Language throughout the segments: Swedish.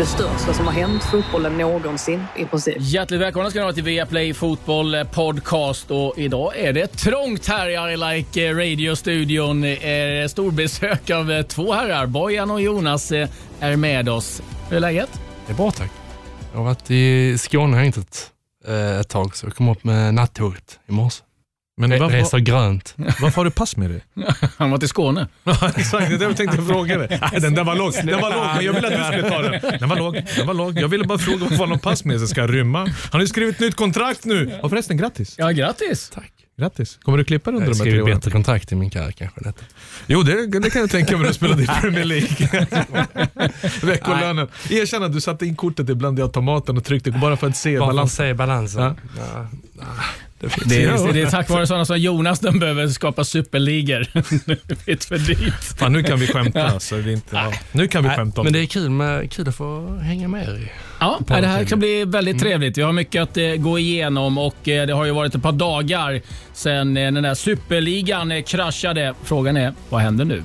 Det största som har hänt fotbollen någonsin i princip. Hjärtligt välkomna ska ni vara till Viaplay Fotboll Podcast. Och idag är det trångt här i I Like Radio-studion. Eh, Storbesök av eh, två herrar. Bojan och Jonas eh, är med oss. Hur är läget? Det är bra tack. Jag har varit i Skåne och hängt ett, eh, ett tåg, så jag kom upp med nattåget i morse. Men varför, Reser grönt. varför har du pass med dig? Han var till Skåne. Ja, exakt, det är det jag tänkte fråga dig. Nej, den där var låg, den var låg, men jag ville att du skulle ta den. Den var låg, den var låg. Jag ville bara fråga varför han har pass med sig, ska jag rymma? Han har ju skrivit nytt kontrakt nu. Och förresten, grattis. Ja, grattis. Tack. Grattis. Kommer du klippa under Jag de här tre skriver åren? bättre kontrakt i min karriär kanske. Detta. Jo, det, det kan jag tänka mig när du spelade i Premier League. Veckolönen. Erkänn att du satte in kortet ibland i automaten och tryckte bara för att se Bara för att balansen. se balansen. Ja. Ja. Det finns. Det är, det är tack vare sådana som Jonas de behöver skapa superligor. det är för dyrt. Fan, nu kan vi skämta alltså. Det är inte, ja. Nu kan vi Nej, skämta om Men det är kul, med, kul att få hänga med er. Ja, det här ska bli väldigt trevligt. Vi har mycket att eh, gå igenom och eh, det har ju varit ett par dagar sedan eh, den där superligan eh, kraschade. Frågan är, vad händer nu?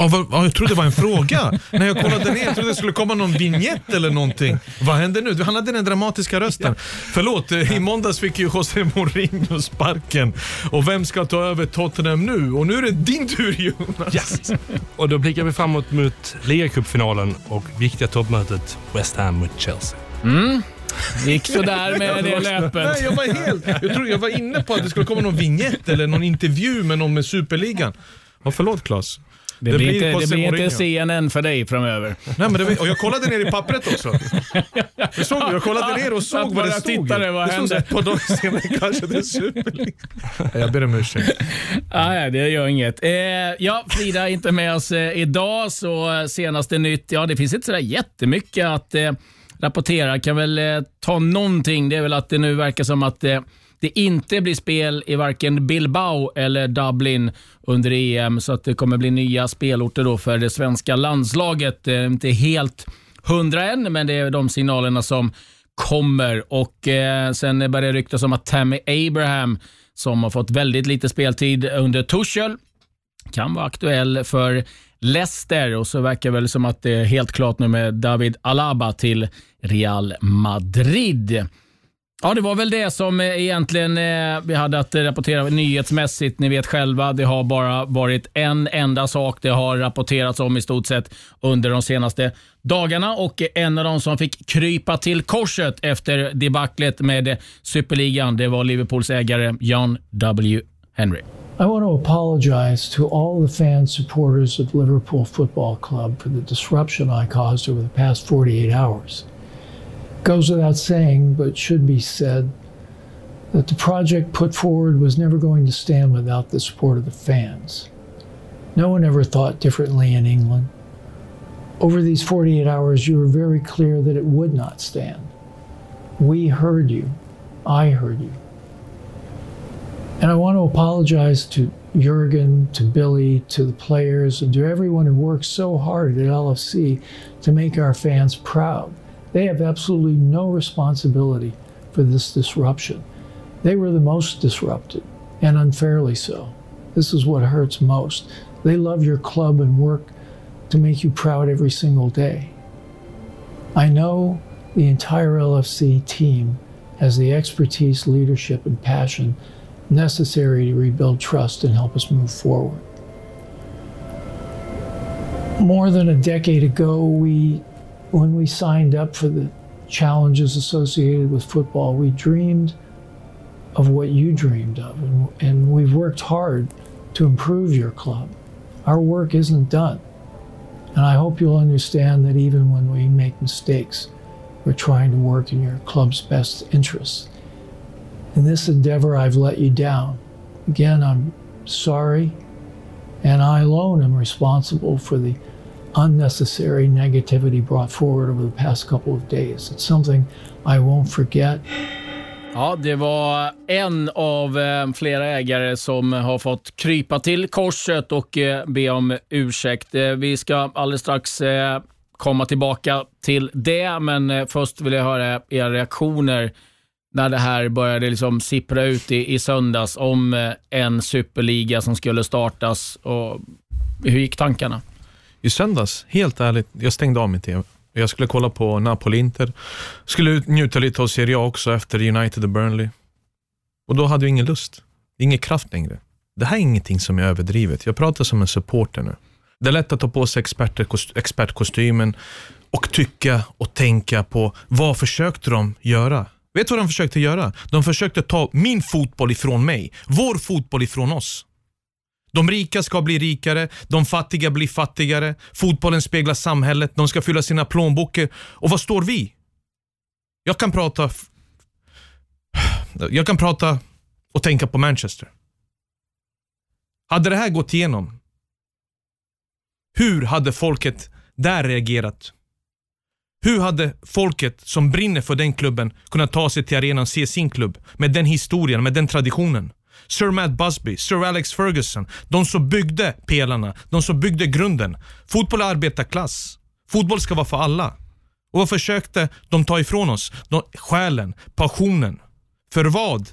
Ja, vad, ja, jag trodde det var en fråga. När jag kollade ner jag trodde det skulle komma någon vignett eller någonting. Vad hände nu? Han hade den dramatiska rösten. Förlåt, i måndags fick ju José Mourinho sparken. Och vem ska ta över Tottenham nu? Och nu är det din tur Jonas. Yes. Och då blickar vi framåt mot ligacupfinalen och viktiga toppmötet West Ham mot Chelsea. Gick sådär med det löpet. Nej, jag var helt... Jag, trodde, jag var inne på att det skulle komma någon vignett eller någon intervju med någon med Superligan. Ja, förlåt Claes. Det, blir inte, det blir inte. CNN för dig framöver. Nej, men det, och jag kollade ner i pappret också. Jag, såg, jag kollade ner och såg vad det stod. tittade, vad det stod hände? på dagen senare kanske det är Superliga. Jag ber om ursäkt. Ah, ja, det gör inget. Eh, ja, Frida är inte med oss eh, idag, så eh, senaste nytt. Ja, det finns inte sådär jättemycket att eh, rapportera. Kan väl eh, ta någonting. Det är väl att det nu verkar som att det inte blir spel i varken Bilbao eller Dublin under EM, så att det kommer bli nya spelorter då för det svenska landslaget. Eh, inte helt hundra än, men det är de signalerna som kommer. Och eh, Sen börjar det ryktas om att Tammy Abraham, som har fått väldigt lite speltid under Tuchel, kan vara aktuell för Leicester och så verkar det väl som att det är helt klart nu med David Alaba till Real Madrid. Ja, det var väl det som eh, egentligen eh, vi hade att rapportera nyhetsmässigt. Ni vet själva, det har bara varit en enda sak det har rapporterats om i stort sett under de senaste dagarna och en av de som fick krypa till korset efter debaclet med superligan, det var Liverpools ägare John W. Henry. I want to apologize to all the fans, supporters of Liverpool Football Club for the disruption I caused over the past 48 hours. Goes without saying, but should be said, that the project put forward was never going to stand without the support of the fans. No one ever thought differently in England. Over these 48 hours, you were very clear that it would not stand. We heard you. I heard you. And I want to apologize to Jurgen, to Billy, to the players, and to everyone who worked so hard at LFC to make our fans proud. They have absolutely no responsibility for this disruption. They were the most disrupted, and unfairly so. This is what hurts most. They love your club and work to make you proud every single day. I know the entire LFC team has the expertise, leadership, and passion necessary to rebuild trust and help us move forward. More than a decade ago, we, when we signed up for the challenges associated with football, we dreamed of what you dreamed of, and, and we've worked hard to improve your club. Our work isn't done, and I hope you'll understand that even when we make mistakes, we're trying to work in your club's best interests. In this endeavor, I've let you down. Again, I'm sorry, and I alone am responsible for the unnecessary negativity brought forward over the past couple of days. It's something I won't forget. Ja, det var en av eh, flera ägare som har fått krypa till korset och eh, be om ursäkt. Eh, vi ska alldeles strax komma tillbaka till det, men först vill jag höra era reaktioner när det här började liksom sippra ut i, i söndags om en superliga som skulle startas. Och hur gick tankarna? I söndags, helt ärligt, jag stängde av min TV. Jag skulle kolla på Napoli-Inter. Skulle njuta lite av Serie A också efter United och Burnley. Och då hade jag ingen lust. Ingen kraft längre. Det här är ingenting som är överdrivet. Jag pratar som en supporter nu. Det är lätt att ta på sig expertkostymen och tycka och tänka på vad försökte de göra? Vet du vad de försökte göra? De försökte ta min fotboll ifrån mig. Vår fotboll ifrån oss. De rika ska bli rikare, de fattiga blir fattigare, fotbollen speglar samhället, de ska fylla sina plånböcker. Och var står vi? Jag kan prata jag kan prata och tänka på Manchester. Hade det här gått igenom, hur hade folket där reagerat? Hur hade folket som brinner för den klubben kunnat ta sig till arenan och se sin klubb med den historien, med den traditionen? Sir Matt Busby, Sir Alex Ferguson, de som byggde pelarna, de som byggde grunden. Fotboll är arbetarklass. Fotboll ska vara för alla. Och vad försökte de ta ifrån oss? De, själen, passionen. För vad?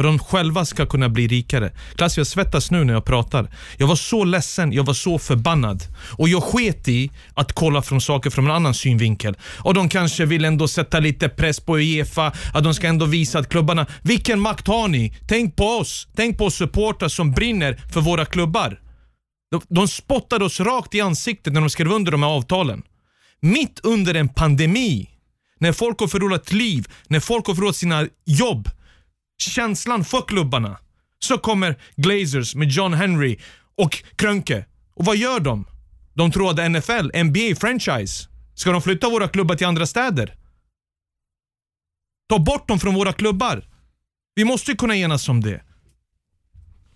För de själva ska kunna bli rikare. Klass, jag svettas nu när jag pratar. Jag var så ledsen, jag var så förbannad. Och jag sket i att kolla från saker från en annan synvinkel. Och de kanske vill ändå sätta lite press på Uefa, att de ska ändå visa att klubbarna, vilken makt har ni? Tänk på oss. Tänk på supportrar som brinner för våra klubbar. De, de spottade oss rakt i ansiktet när de skrev under de här avtalen. Mitt under en pandemi, när folk har förlorat liv, när folk har förlorat sina jobb, känslan för klubbarna. Så kommer Glazers med John Henry och Krönke. Och vad gör de? De tror att NFL, NBA, franchise. Ska de flytta våra klubbar till andra städer? Ta bort dem från våra klubbar. Vi måste ju kunna enas om det.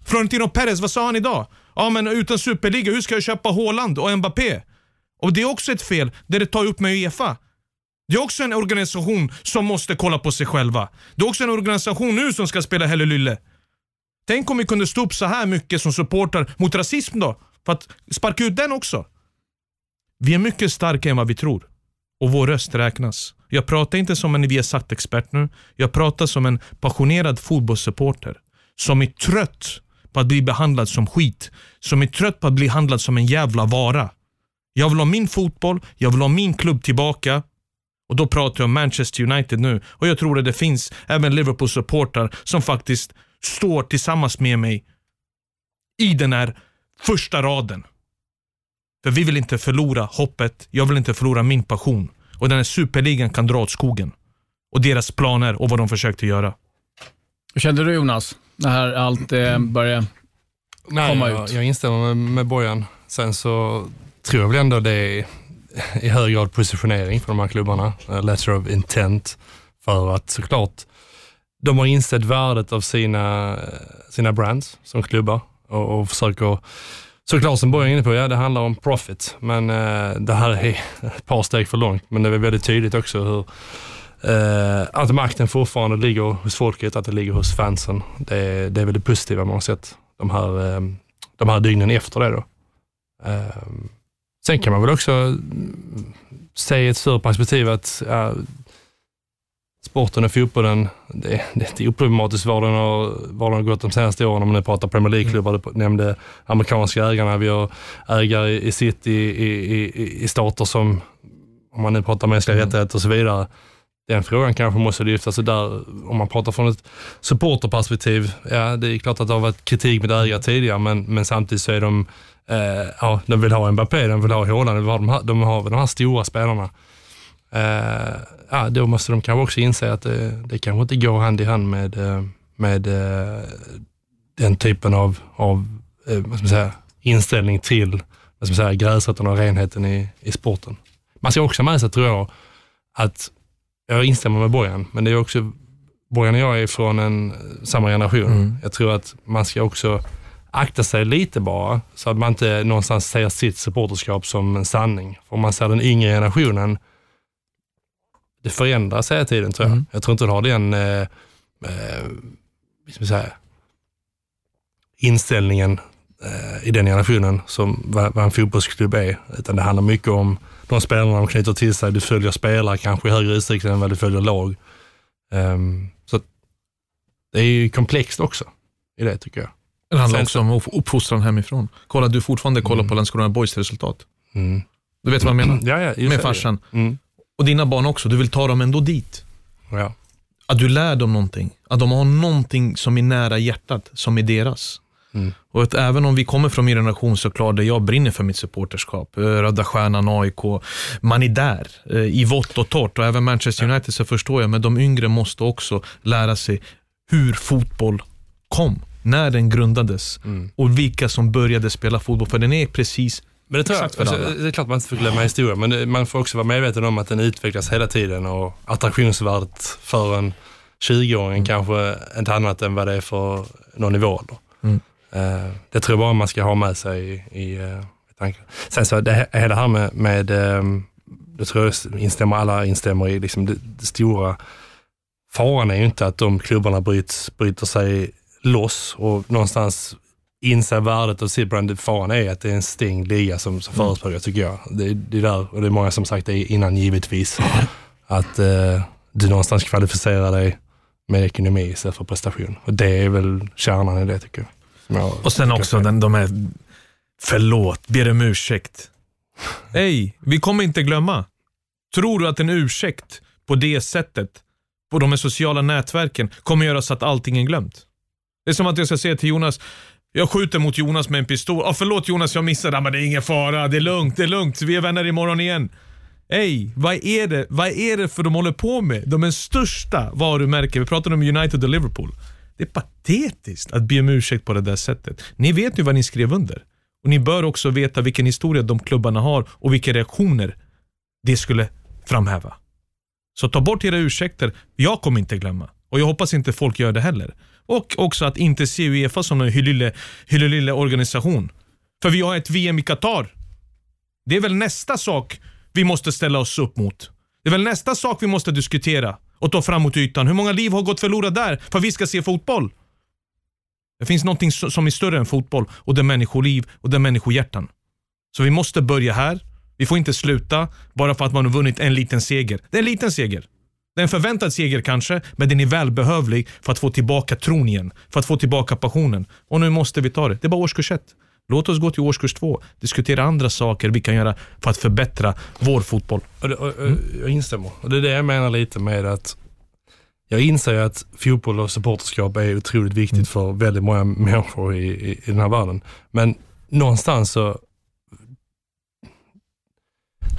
Florentino Perez, vad sa han idag? Ja, men utan superliga, hur ska jag köpa Haaland och Mbappé? Och det är också ett fel, där det tar upp med Uefa. Det är också en organisation som måste kolla på sig själva. Det är också en organisation nu som ska spela Helle Tänk om vi kunde stå upp så här mycket som supportrar mot rasism då? För att sparka ut den också. Vi är mycket starkare än vad vi tror. Och vår röst räknas. Jag pratar inte som en Viasat-expert nu. Jag pratar som en passionerad fotbollssupporter. Som är trött på att bli behandlad som skit. Som är trött på att bli behandlad som en jävla vara. Jag vill ha min fotboll, jag vill ha min klubb tillbaka och då pratar jag om Manchester United nu. Och jag tror att det finns även Liverpool-supportrar som faktiskt står tillsammans med mig i den här första raden. För vi vill inte förlora hoppet, jag vill inte förlora min passion. Och den här superligan kan dra åt skogen. Och deras planer och vad de försökte göra. Hur kände du Jonas, när allt eh, började Nej, komma jag, ut? Jag instämmer med, med Bojan. Sen så tror jag väl ändå det är i hög grad positionering för de här klubbarna. Eh, letter of intent för att såklart de har insett värdet av sina, sina brands som klubbar och, och försöker Såklart som Borg är inne på, ja det handlar om profit, men eh, det här är ett par steg för långt. Men det är väldigt tydligt också hur eh, att makten fortfarande ligger hos folket, att det ligger hos fansen. Det, det är väl det positiva man har sett de här, eh, de här dygnen efter det. Då. Eh, Sen kan man väl också se i ett större perspektiv att ja, sporten och fotbollen, det, det är oproblematiskt var den, har, var den har gått de senaste åren. Om man nu pratar Premier League-klubbar, du nämnde amerikanska ägarna. Vi har ägare i City i, i, i stater som, om man nu pratar mänskliga mm. rättigheter och så vidare. Den frågan kanske måste lyftas. där, om man pratar från ett supporterperspektiv, ja det är klart att det har varit kritik med ägare tidigare, men, men samtidigt så är de Uh, ja, de vill ha Mbappé, de vill ha Haaland, de vill ha de här, de har de här stora spelarna. Uh, ja, då måste de kanske också inse att det, det kanske inte går hand i hand med, med uh, den typen av, av vad ska man säga, inställning till vad ska man säga, gräsrötterna och renheten i, i sporten. Man ska också ha med sig, tror jag, att jag instämmer med Bojan, men det är också, Bojan och jag är från en, samma generation. Mm. Jag tror att man ska också akta sig lite bara så att man inte någonstans ser sitt supporterskap som en sanning. För om man ser den yngre generationen, det förändras hela tiden tror jag. Jag tror inte du har den eh, eh, säga, inställningen eh, i den generationen som vad, vad en fotbollsklubb är. Utan det handlar mycket om de spelarna de knyter till sig. Du följer spelare kanske i högre utsträckning än vad du följer lag. Ehm, så det är ju komplext också i det tycker jag. Det handlar också om upp- uppfostran hemifrån. Kolla, du fortfarande kollar på Landskrona Boys resultat. Mm. Du vet vad jag menar? Ja, ja, just Med farsan. Mm. Och dina barn också, du vill ta dem ändå dit. Ja. Att du lär dem någonting. Att de har någonting som är nära hjärtat, som är deras. Mm. Och att även om vi kommer från min generation såklart, där jag brinner för mitt supporterskap. eh, Röda Stjärnan, AIK. Man är där, eh, i vått och torrt. Och även Manchester United så förstår jag, men de yngre måste också lära sig hur fotboll kom. När den grundades Mm. och vilka som började spela fotboll. För den är precis Men det tror jag, alltså, det är klart man inte får glömma historien, men det, man får också vara medveten om att den utvecklas hela tiden och attraktionsvärdet för en 20-åring kanske är inte annat än vad det är för någon ålder. Mm. Eh, det tror jag bara man ska ha med sig i, i, eh, i tanken. Sen så det, hela det här med, med ehm, det tror jag instämmer, alla instämmer i, liksom det, det stora faran är ju inte att de klubbarna bryts, bryter sig loss och någonstans inser värdet av sitt brand. Faran är att det är en stängd liga som, som förespråkar, tycker jag. Det, det är där, och det är många som sagt det innan givetvis, att eh, du någonstans kvalificerar dig med ekonomi istället för prestation. Och det är väl kärnan i det tycker jag. Jag Och sen också den, de här, förlåt, ber om ursäkt. Hej, vi kommer inte glömma. Tror du att en ursäkt på det sättet, på de här sociala nätverken, kommer göra så att allting är glömt? Det är som att jag ska säga till Jonas, jag skjuter mot Jonas med en pistol. Ah, förlåt Jonas, jag missade. Ah, men det är ingen fara, det är lugnt, det är lugnt. Vi är vänner imorgon igen. Ey, vad är det Vad är det för de håller på med? De är största varumärken. Vi pratar om United och Liverpool. Det är patetiskt att be om ursäkt på det där sättet. Ni vet ju vad ni skrev under. Och Ni bör också veta vilken historia de klubbarna har och vilka reaktioner det skulle framhäva. Så ta bort era ursäkter. Jag kommer inte glömma. Och jag hoppas inte folk gör det heller. Och också att inte se Uefa som en hyllelille organisation. För vi har ett VM i Qatar. Det är väl nästa sak vi måste ställa oss upp mot. Det är väl nästa sak vi måste diskutera och ta fram mot ytan. Hur många liv har gått förlorade där för att vi ska se fotboll? Det finns något som är större än fotboll och det är människoliv och det är människohjärtan. Så vi måste börja här. Vi får inte sluta bara för att man har vunnit en liten seger. Det är en liten seger. Det är en förväntad seger kanske, men den är välbehövlig för att få tillbaka tron igen. För att få tillbaka passionen. Och nu måste vi ta det. Det är bara årskurs ett. Låt oss gå till årskurs två. Diskutera andra saker vi kan göra för att förbättra vår fotboll. Och, Jag instämmer. Och det är det jag menar lite med att jag inser att fotboll och supporterskap är otroligt viktigt för väldigt många människor i, i, i den här världen. Men någonstans så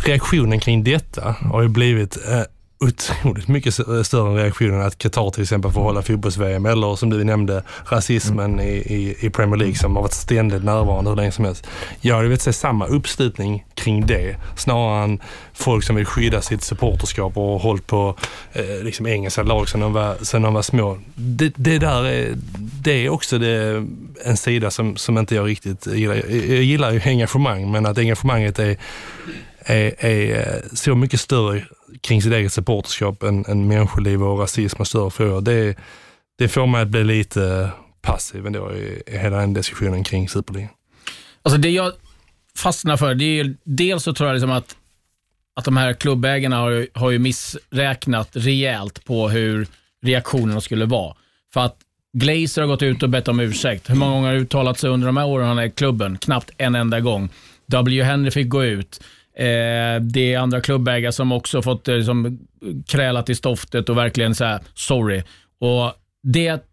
reaktionen kring detta har ju blivit eh, otroligt mycket s- större än reaktionen att Qatar till exempel får hålla fotbolls-VM eller som du nämnde rasismen i, i, i Premier League som har varit ständigt närvarande hur länge som helst. Jag hade velat se samma uppslutning kring det snarare än folk som vill skydda sitt supporterskap och hållit på eh, liksom engelska lag sedan de var, sedan de var små. Det, det där är, det är också det, en sida som, som inte jag riktigt gillar. Jag, jag gillar ju engagemang men att engagemanget är är, är eh, så mycket större kring sitt eget supporterskap än, än människoliv och rasism och större frågor. Det, det får mig att bli lite passiv ändå i, i hela den diskussionen kring Superligan. Alltså det jag fastnar för, det är ju, dels så tror jag liksom att, att de här klubbägarna har, ju- har ju missräknat rejält på hur reaktionerna skulle vara. För att Glazer har gått ut och bett om ursäkt. Hur många gånger har uttalat sig under de här åren han är i klubben? Knappt en enda gång. W. Henry fick gå ut. Eh, det är andra klubbägare som också fått eh, liksom, krälat i stoftet och verkligen säga sorry. Och Det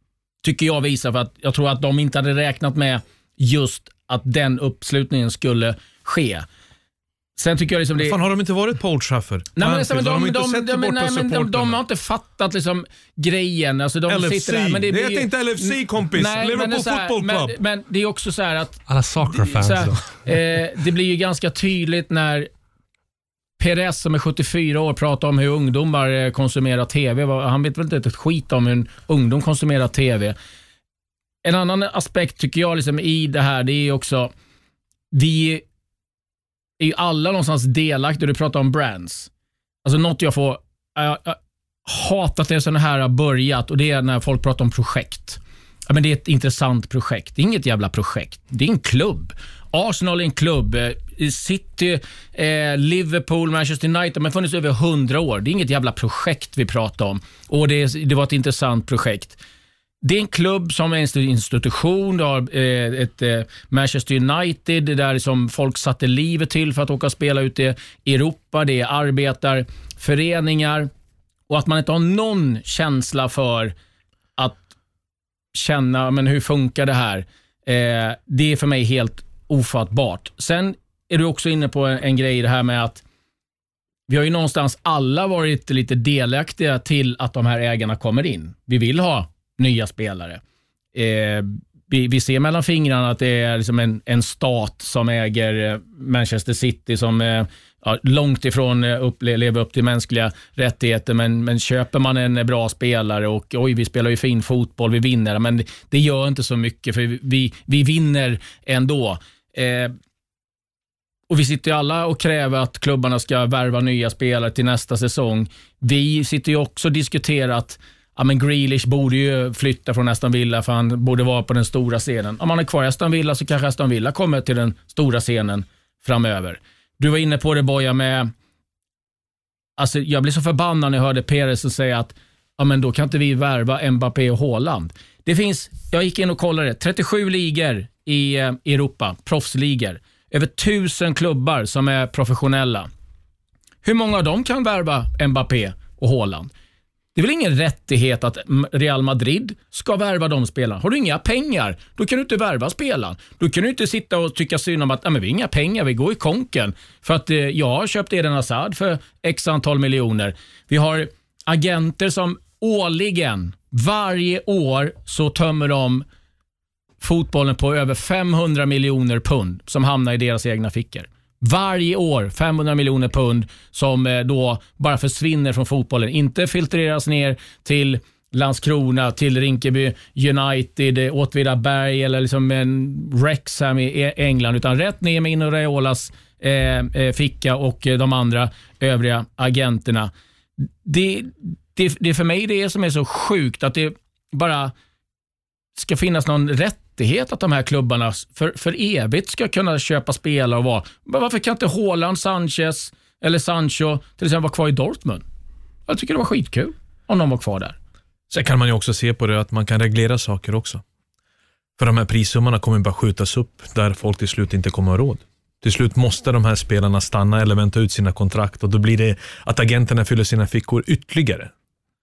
tycker jag visar för att jag tror att de inte hade räknat med just att den uppslutningen skulle ske. Sen tycker jag liksom det Fan, har de inte varit på Old Trafford? Nej, men, Anfield? de, har de, inte de, sett de, nej, men de, de har inte fattat liksom grejen. Alltså, de LFC. Sitter där, men Det blir heter inte LFC, kompis. Nej, men det är Liverpool här- Football men, Club. men det är också så här att Alla soccer-fans så här, eh, det blir ju ganska tydligt när Perez som är 74 år pratar om hur ungdomar eh, konsumerar TV. Vad- Han vet väl inte ett skit om hur en ungdom konsumerar TV. En annan aspekt tycker jag liksom i det här, det är också, vi är ju alla någonstans delaktiga. Du pratar om brands. Alltså något jag får, jag, jag hatat när sådana här har börjat och det är när folk pratar om projekt. Ja, men det är ett intressant projekt. Det är inget jävla projekt. Det är en klubb. Arsenal är en klubb. Eh, City, eh, Liverpool, Manchester United de har funnits över hundra år. Det är inget jävla projekt vi pratar om. Och det, det var ett intressant projekt. Det är en klubb som är en institution. Du har eh, ett eh, Manchester United där som folk satte livet till för att åka och spela ute i Europa. Det är arbetarföreningar och att man inte har någon känsla för att känna, men hur funkar det här? Eh, det är för mig helt ofattbart. Sen är du också inne på en, en grej i det här med att vi har ju någonstans alla varit lite delaktiga till att de här ägarna kommer in. Vi vill ha nya spelare. Eh, vi, vi, ser mellan fingrarna att det är liksom en, en stat som äger eh, Manchester City som eh, ja, långt ifrån eh, upple- lever upp till mänskliga rättigheter. Men, men köper man en eh, bra spelare och oj, vi spelar ju fin fotboll, vi vinner. Men det, det gör inte så mycket för vi, vi vinner ändå. Eh, och Vi sitter ju alla och kräver att klubbarna ska värva nya spelare till nästa säsong. Vi sitter ju också och diskuterar att ja, men Grealish borde ju flytta från Aston Villa för han borde vara på den stora scenen. Om han är kvar i Aston Villa så kanske Aston Villa kommer till den stora scenen framöver. Du var inne på det Boja med, alltså jag blev så förbannad när jag hörde Perez säga att ja, men då kan inte vi värva Mbappé och Haaland. Det finns, jag gick in och kollade, 37 ligor i eh, Europa, proffsligor. Över tusen klubbar som är professionella. Hur många av dem kan värva Mbappé och Haaland? Det är väl ingen rättighet att Real Madrid ska värva de spelarna. Har du inga pengar, då kan du inte värva spelaren. Då kan du inte sitta och tycka synd om att men vi har inga pengar, vi går i konken. För att eh, jag har köpt Eden Hazard för x antal miljoner. Vi har agenter som årligen, varje år, så tömmer de fotbollen på över 500 miljoner pund som hamnar i deras egna fickor. Varje år 500 miljoner pund som eh, då bara försvinner från fotbollen. Inte filtreras ner till Landskrona, till Rinkeby United, eh, Åtvidaberg eller liksom en Wrexham i England, utan rätt ner med Inno Raiolas eh, ficka och de andra övriga agenterna. Det, det, det är för mig det som är så sjukt, att det bara ska finnas någon rättighet att de här klubbarna för, för evigt ska kunna köpa spelare och vara. Men varför kan inte Haaland, Sanchez eller Sancho till exempel vara kvar i Dortmund? Jag tycker det var skitkul om de var kvar där. Sen kan man ju också se på det att man kan reglera saker också. För de här prissummorna kommer bara skjutas upp där folk till slut inte kommer ha råd. Till slut måste de här spelarna stanna eller vänta ut sina kontrakt och då blir det att agenterna fyller sina fickor ytterligare.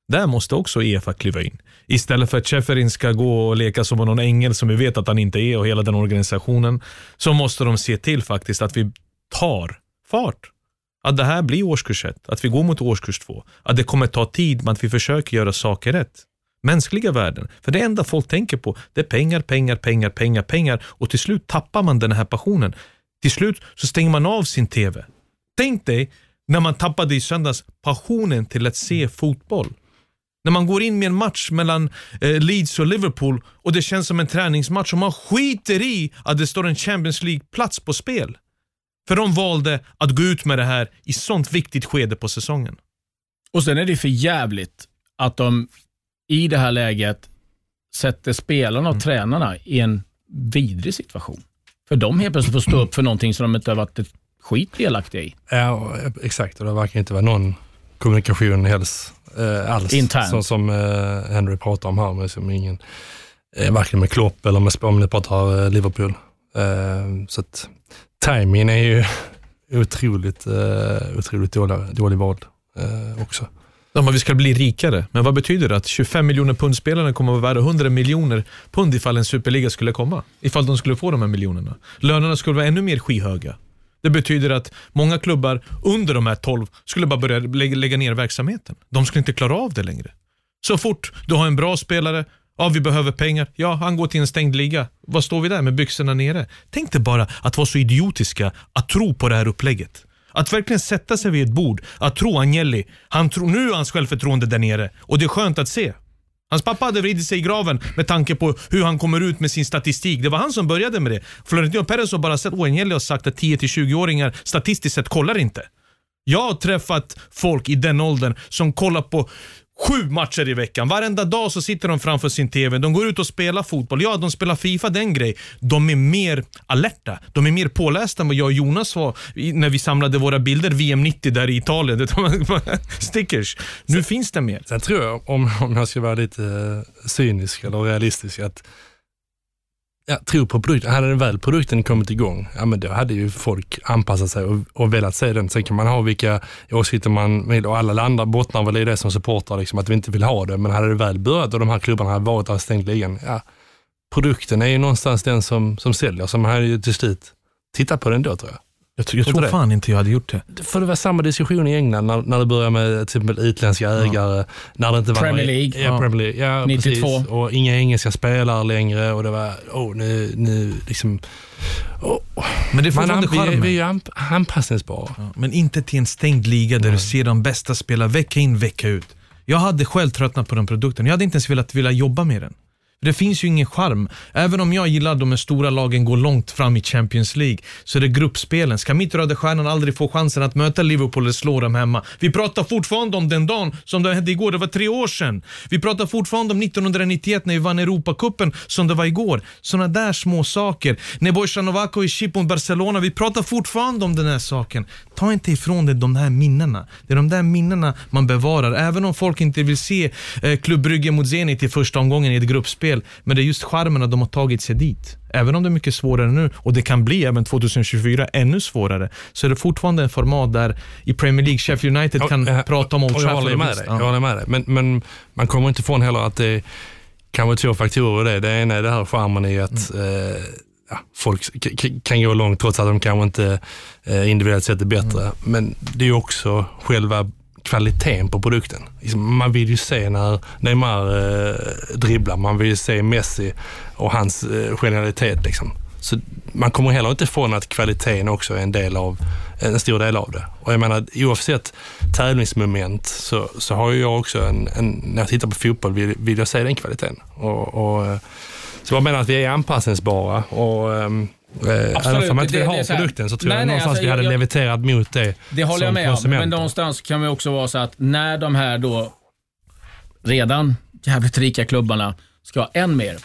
Där måste också Efa kliva in. Istället för att Cheferin ska gå och leka som någon ängel som vi vet att han inte är och hela den organisationen, så måste de se till faktiskt att vi tar fart. Att det här blir årskurs ett, att vi går mot årskurs två. Att det kommer ta tid, men att vi försöker göra saker rätt. Mänskliga värden. För det enda folk tänker på, det är pengar, pengar, pengar, pengar, pengar. Och till slut tappar man den här passionen. Till slut så stänger man av sin TV. Tänk dig när man tappade i söndags passionen till att se fotboll. När man går in med en match mellan eh, Leeds och Liverpool och det känns som en träningsmatch och man skiter i att det står en Champions League-plats på spel. För de valde att gå ut med det här i sånt viktigt skede på säsongen. Och sen är det för jävligt att de i det här läget sätter spelarna och mm. tränarna i en vidrig situation. För de helt plötsligt får stå upp för någonting som de inte har varit ett skit delaktiga i. Ja, exakt. Och det verkar inte vara någon kommunikation helst eh, alls. Internt. Så, som eh, Henry pratar om här, med som ingen, eh, varken med Klopp eller med, om ni pratar eh, Liverpool. Eh, så att timingen är ju otroligt, eh, otroligt dålig, dålig vald eh, också. Ja, men vi ska bli rikare. Men vad betyder det? Att 25 miljoner pundspelarna kommer att vara värda 100 miljoner pund ifall en superliga skulle komma? Ifall de skulle få de här miljonerna. Lönerna skulle vara ännu mer skyhöga. Det betyder att många klubbar under de här 12 skulle bara börja lägga ner verksamheten. De skulle inte klara av det längre. Så fort du har en bra spelare, ja vi behöver pengar, ja han går till en stängd liga. Vad står vi där med byxorna nere? Tänk dig bara att vara så idiotiska att tro på det här upplägget. Att verkligen sätta sig vid ett bord, att tro Agnelli, han tror nu är hans självförtroende där nere och det är skönt att se. Hans pappa hade vridit sig i graven med tanke på hur han kommer ut med sin statistik. Det var han som började med det. Florentino Perez har bara sett oenhälligt och sagt att 10-20-åringar statistiskt sett kollar inte. Jag har träffat folk i den åldern som kollar på sju matcher i veckan. Varenda dag så sitter de framför sin TV. De går ut och spelar fotboll. Ja, de spelar Fifa, den grej. De är mer alerta. De är mer pålästa än vad jag och Jonas var när vi samlade våra bilder VM 90 där i Italien. Stickers. Nu finns det mer. Sen tror jag, om, om jag ska vara lite eh, cynisk eller realistisk, att jag tror på produkten. Hade den väl produkten kommit igång, ja men då hade ju folk anpassat sig och, och velat se den. Sen kan man ha vilka åsikter man vill och alla landar bottnar väl i det som supportrar, liksom, att vi inte vill ha det. Men hade det väl börjat och de här klubbarna hade varit där och stängt ligan, ja, produkten är ju någonstans den som, som säljer. Så man hade ju till slut tittat på den då tror jag. Jag, tror- jag Tror fan inte jag hade gjort det. För det var samma diskussion i England när, när det började med till exempel utländska ägare. När det inte var Premier League. Ja, Premier League. Ja, 92. Precis. Och inga engelska spelare längre och det var, oh, nu, nu liksom... Oh, Men det är man, fortfarande charmen. vi är ju anp- anpassningsbara. Ja, Men inte till en stängd liga där du ser de bästa spela vecka in, vecka ut. Jag hade själv tröttnat på den produkten. Jag hade inte ens velat vilja jobba med den. Det finns ju ingen charm. Även om jag gillar de här stora lagen går långt fram i Champions League, så är det gruppspelen. Ska mitt Röda Stjärnan aldrig få chansen att möta Liverpool eller slå dem hemma? Vi pratar fortfarande om den dagen som det hände igår, det var tre år sedan. Vi pratar fortfarande om 1991 när vi vann Europacupen som det var igår. Sådana där små saker. När Bojan Novako i chip mot Barcelona, vi pratar fortfarande om den här saken. Ta inte ifrån dig de här minnena. Det är de där minnena man bevarar. Även om folk inte vill se eh, Klubb mot Zenit i första omgången i ett gruppspel. Men det är just charmen att de har tagit sig dit. Även om det är mycket svårare nu och det kan bli även 2024 ännu svårare, så är det fortfarande en format där i Premier League, Sheffield United kan Och, eh, prata om Old och jag Trafford. håller med dig. Jag håller med dig. Men, men man kommer inte ifrån heller att det kan vara två faktorer i det. Det ena är det här charmen i att Mm. eh, ja, folk kan gå långt trots att de kanske inte eh, individuellt sett är bättre. Mm. Men det är också själva kvaliteten på produkten. Liksom, man vill ju se när Neymar eh, dribblar, man vill ju se Messi och hans eh, genialitet. Liksom. Så man kommer heller inte ifrån att kvaliteten också är en del av en stor del av det. Och jag menar, oavsett tävlingsmoment så, så har ju jag också en, en, när jag tittar på fotboll vill, vill jag se den kvaliteten. Och, och, eh, så jag menar att vi är anpassningsbara och ehm, eh, även om man inte vill ha produkten så tror Nej, jag nej, någonstans alltså, vi hade jag- leviterat mot det Det håller jag med om, men någonstans kan vi också vara så att när de här då redan jävligt rika klubbarna ska ha än mer.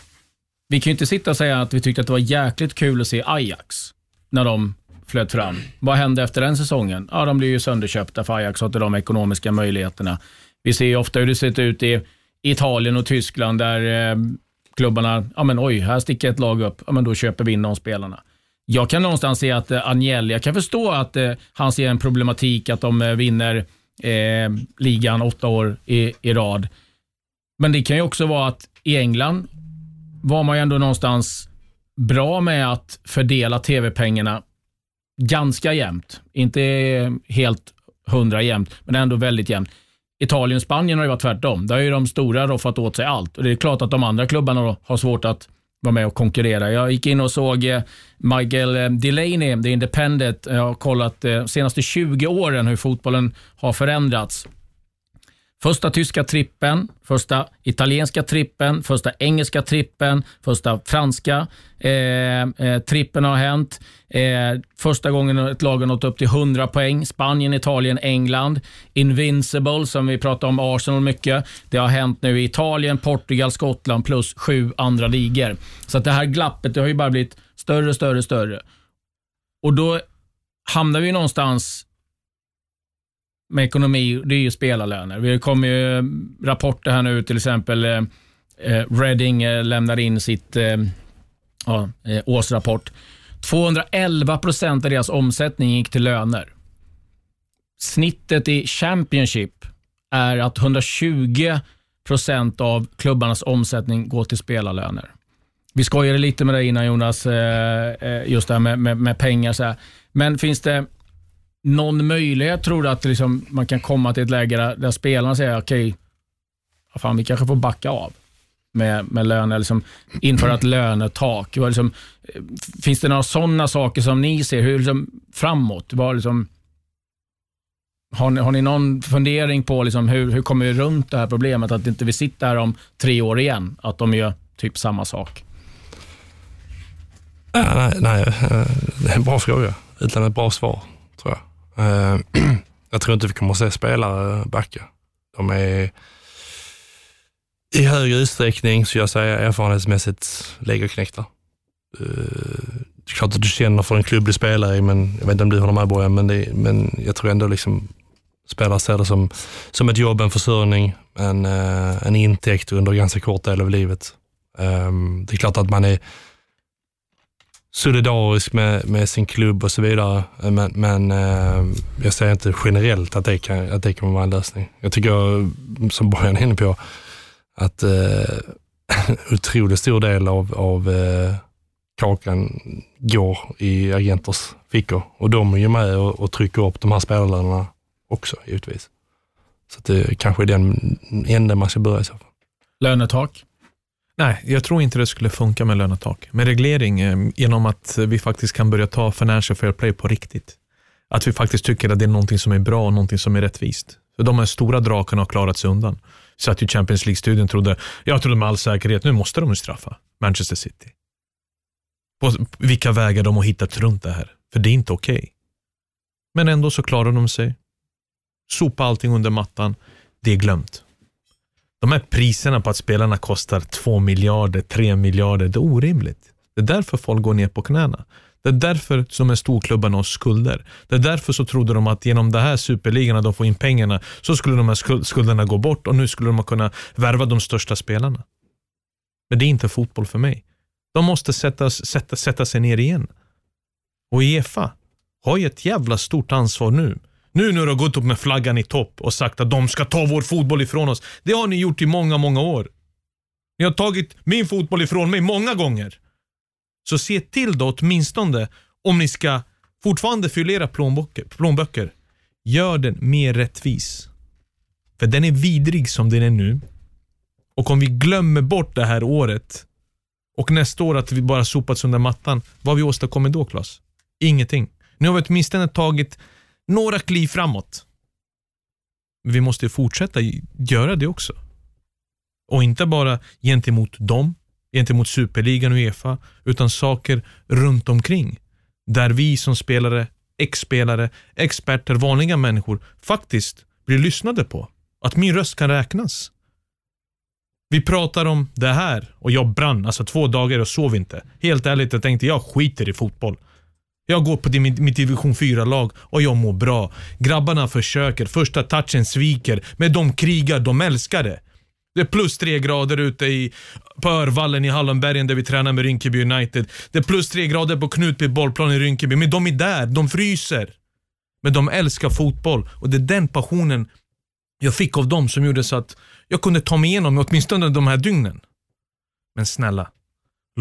Vi kan ju inte sitta och säga att vi tyckte att det var jäkligt kul att se Ajax när de flöt fram. Vad hände efter den säsongen? Ja, de blev ju sönderköpta för Ajax har inte de ekonomiska möjligheterna. Vi ser ju ofta hur det sett ut i Italien och Tyskland där eh, klubbarna, ja men oj, här sticker ett lag upp, ja men då köper vi in de spelarna. Jag kan någonstans se att eh, Agnelli, jag kan förstå att eh, han ser en problematik att de eh, vinner eh, ligan åtta år i, i rad. Men det kan ju också vara att i England var man ju ändå någonstans bra med att fördela tv-pengarna ganska jämnt. Inte helt hundra jämnt, men ändå väldigt jämnt. Italien och Spanien har ju varit tvärtom. Där har ju de stora roffat åt sig allt. Och Det är klart att de andra klubbarna då har svårt att vara med och konkurrera. Jag gick in och såg eh, Michael eh, Delaney, The Independent. Jag har kollat de senaste 20 åren hur fotbollen har förändrats. Första tyska trippen, första italienska trippen, första engelska trippen, första franska eh, eh, trippen har hänt. Eh, första gången ett lag har nått upp till 100 poäng. Spanien, Italien, England. Invincible, som vi pratar om Arsenal mycket. Det har hänt nu i Italien, Portugal, Skottland plus sju andra ligor. Så att det här glappet det har ju bara blivit större, större, större. Och då hamnar vi någonstans med ekonomi, det är ju spelarlöner. Vi kommer ju rapporter här nu, till exempel eh, eh Reading eh, lämnar in sitt eh, ja, eh, årsrapport. 211 procent av deras omsättning gick till löner. Snittet i Championship är att 120 procent av klubbarnas omsättning går till spelarlöner. Vi skojade lite med dig innan Jonas, eh, eh, just det här med, med, med pengar. Så här. Men finns det någon möjlighet, tror du, att liksom man kan komma till ett läge där, där spelarna säger okej, okay, fan, vi kanske får backa av med, med lön eller liksom införa ett lönetak? Liksom, finns det några sådana saker som ni ser hur liksom, framåt? Var, liksom, Har ni, har ni någon fundering på liksom hur, hur kommer vi runt det här problemet? Att inte vi sitter här om tre år igen, att de gör typ samma sak. Ja, nej, nej, det är en bra fråga utan ett bra svar, jag. Eh, jag tror inte vi kommer att se spelare backa. De är i högre utsträckning, så jag säger erfarenhetsmässigt, legoknektar. Eh, Det är klart att du känner för en klubb du spelar i, men jag vet inte om du håller med Bojan, men, det, men jag tror ändå liksom spelare ser det som, som ett jobb, en försörjning, en, eh, en intäkt under ganska kort del av livet. Um, Det är klart att man är solidarisk med, med sin klubb och så vidare. Men, men eh, jag säger inte generellt att det, kan, att det kan vara en lösning. Jag tycker, som Bojan är inne på, att eh, otroligt stor del av, av eh, kakan går i agenters fickor och de är ju med och, och trycker upp de här spelarna också givetvis. Så att det kanske är den änden man ska börja i så fall. Lönetak? Nej, jag tror inte det skulle funka med lönetak. Med reglering, eh, genom att vi faktiskt kan börja ta financial fair play på riktigt. Att vi faktiskt tycker att det är någonting som är bra och någonting som är rättvist. För de här stora drakarna har klarat sig undan. Så att ju Champions League-studien trodde, jag trodde med all säkerhet, nu måste de ju straffa Manchester City. På vilka vägar de har hittat runt det här. För det är inte okej. Men ändå så klarar de sig. Sopa allting under mattan. Det är glömt. De här priserna på att spelarna kostar 2 miljarder, 3 miljarder, det är orimligt. Det är därför folk går ner på knäna. Det är därför som en storklubbarna har skulder. Det är därför så trodde de att genom det här superligan, att de får in pengarna, så skulle de här skulderna gå bort och nu skulle de kunna värva de största spelarna. Men det är inte fotboll för mig. De måste sätta, sätta, sätta sig ner igen. Och Uefa har ju ett jävla stort ansvar nu. Nu när du har gått upp med flaggan i topp och sagt att de ska ta vår fotboll ifrån oss. Det har ni gjort i många, många år. Ni har tagit min fotboll ifrån mig många gånger. Så se till då åtminstone om ni ska fortfarande fylla era plånböcker, plånböcker. Gör den mer rättvis. För den är vidrig som den är nu. Och om vi glömmer bort det här året och nästa år att vi bara sopats under mattan. Vad har vi åstadkommit då Klas? Ingenting. Nu har vi åtminstone tagit några kliv framåt. Men vi måste fortsätta göra det också. Och inte bara gentemot dem, gentemot superligan och Uefa, utan saker runt omkring. Där vi som spelare, ex-spelare, experter, vanliga människor faktiskt blir lyssnade på. Att min röst kan räknas. Vi pratar om det här och jag brann, alltså två dagar och sov inte. Helt ärligt, jag tänkte jag skiter i fotboll. Jag går på mitt division 4-lag och jag mår bra. Grabbarna försöker, första touchen sviker, men de krigar, de älskar det. Det är plus tre grader ute i, på Örvallen i Hallonbergen där vi tränar med Rinkeby United. Det är plus tre grader på Knutby bollplan i Rinkeby, men de är där, de fryser. Men de älskar fotboll och det är den passionen jag fick av dem som gjorde så att jag kunde ta mig igenom åtminstone de här dygnen. Men snälla,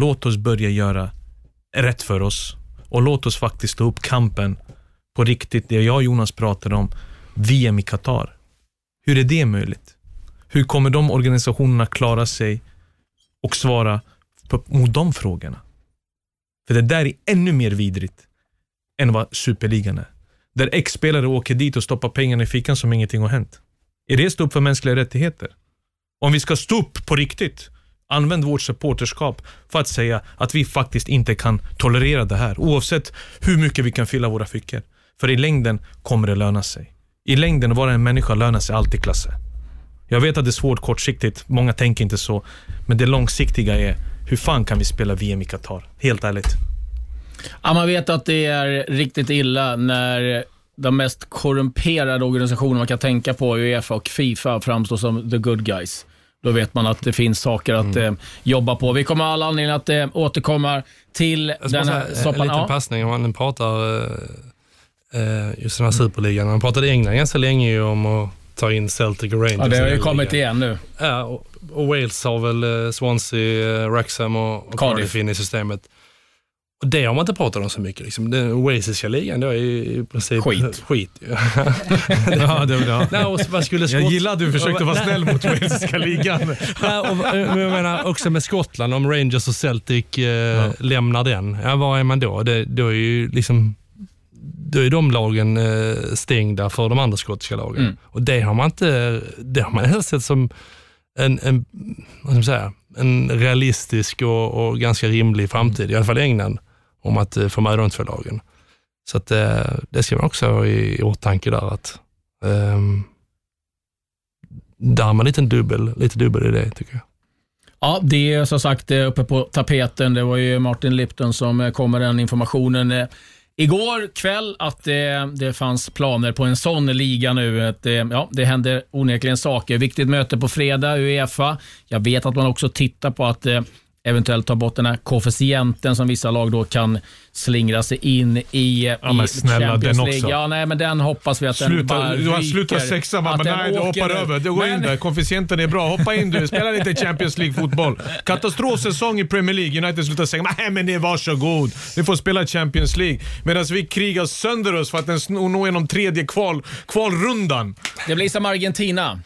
låt oss börja göra rätt för oss och låt oss faktiskt ta upp kampen på riktigt, det jag och Jonas pratade om, VM i Qatar. Hur är det möjligt? Hur kommer de organisationerna klara sig och svara på, mot de frågorna? För det där är ännu mer vidrigt än vad superligan är. Där ex-spelare åker dit och stoppar pengarna i fickan som ingenting har hänt. Är det stå upp för mänskliga rättigheter? Om vi ska stå upp på riktigt, använd vårt supporterskap för att säga att vi faktiskt inte kan tolerera det här, oavsett hur mycket vi kan fylla våra fickor. För i längden kommer det löna sig. I längden, att vara en människa lönar sig alltid, Klasse. Jag vet att det är svårt kortsiktigt, många tänker inte så. Men det långsiktiga är, hur fan kan vi spela VM i Qatar? Helt ärligt. Ja, man vet att det är riktigt illa när de mest korrumperade organisationer man kan tänka på, Uefa och Fifa, framstår som the good guys. Då vet man att det finns saker att Mm. eh, jobba på. Vi kommer ha all anledning att eh, återkomma till den här säga, en soppan. liten Ja. passning om man pratar eh, eh, just den här superligan. Man pratade i England ganska länge om att ta in Celtic och Rangers. Ja, det har ju kommit igen nu. Ja, och, och Wales har väl eh, Swansea, eh, Wrexham och, och Cardiff. Cardiff in i systemet. Det har man inte pratat om så mycket. Liksom. Den walesiska ligan då är ju i princip Skit. skit. Ja, det, ja. Nej, och vad skulle Jag Skott- gillar att du försökte vara snäll mot walesiska ligan. Nej, och, men jag menar också med Skottland, om Rangers och Celtic eh, lämnar den, ja, var är man då? Det, då är ju liksom, då är de lagen eh, stängda för de andra skotska lagen. Mm. Och det har man inte, det har man sett som en, en, vad ska man säga, en realistisk och, och ganska rimlig framtid, i alla fall i England, om att eh, få med de två lagen. Så att, eh, det ska man också ha i, i åtanke där att um, där har man lite dubbel, lite dubbel idé tycker jag. Ja, det är som sagt eh, uppe på tapeten. Det var ju Martin Lipton som kom med den informationen igår kväll att det, det fanns planer på en sån liga nu. Att, ja, det händer onekligen saker. Viktigt möte på fredag, Uefa. Jag vet att man också tittar på att eventuellt ta bort den här koefficienten som vissa lag då kan slingra sig in i, Ja, men i snälla, Champions den League. också. Ja, nej, men den hoppas vi att den Sluta, bara du har ryker. slutat sexa, man bara, den nej du hoppar nu. över. Du går in Men- där, koefficienten är bra. Hoppa in du, spela lite Champions League-fotboll. Katastrofsäsong i Premier League. United slutar säga, nej men det är varsågod. Ni får spela Champions League. Medan vi krigar sönder oss för att nå igenom tredje kval, kvalrundan. Det blir som Argentina.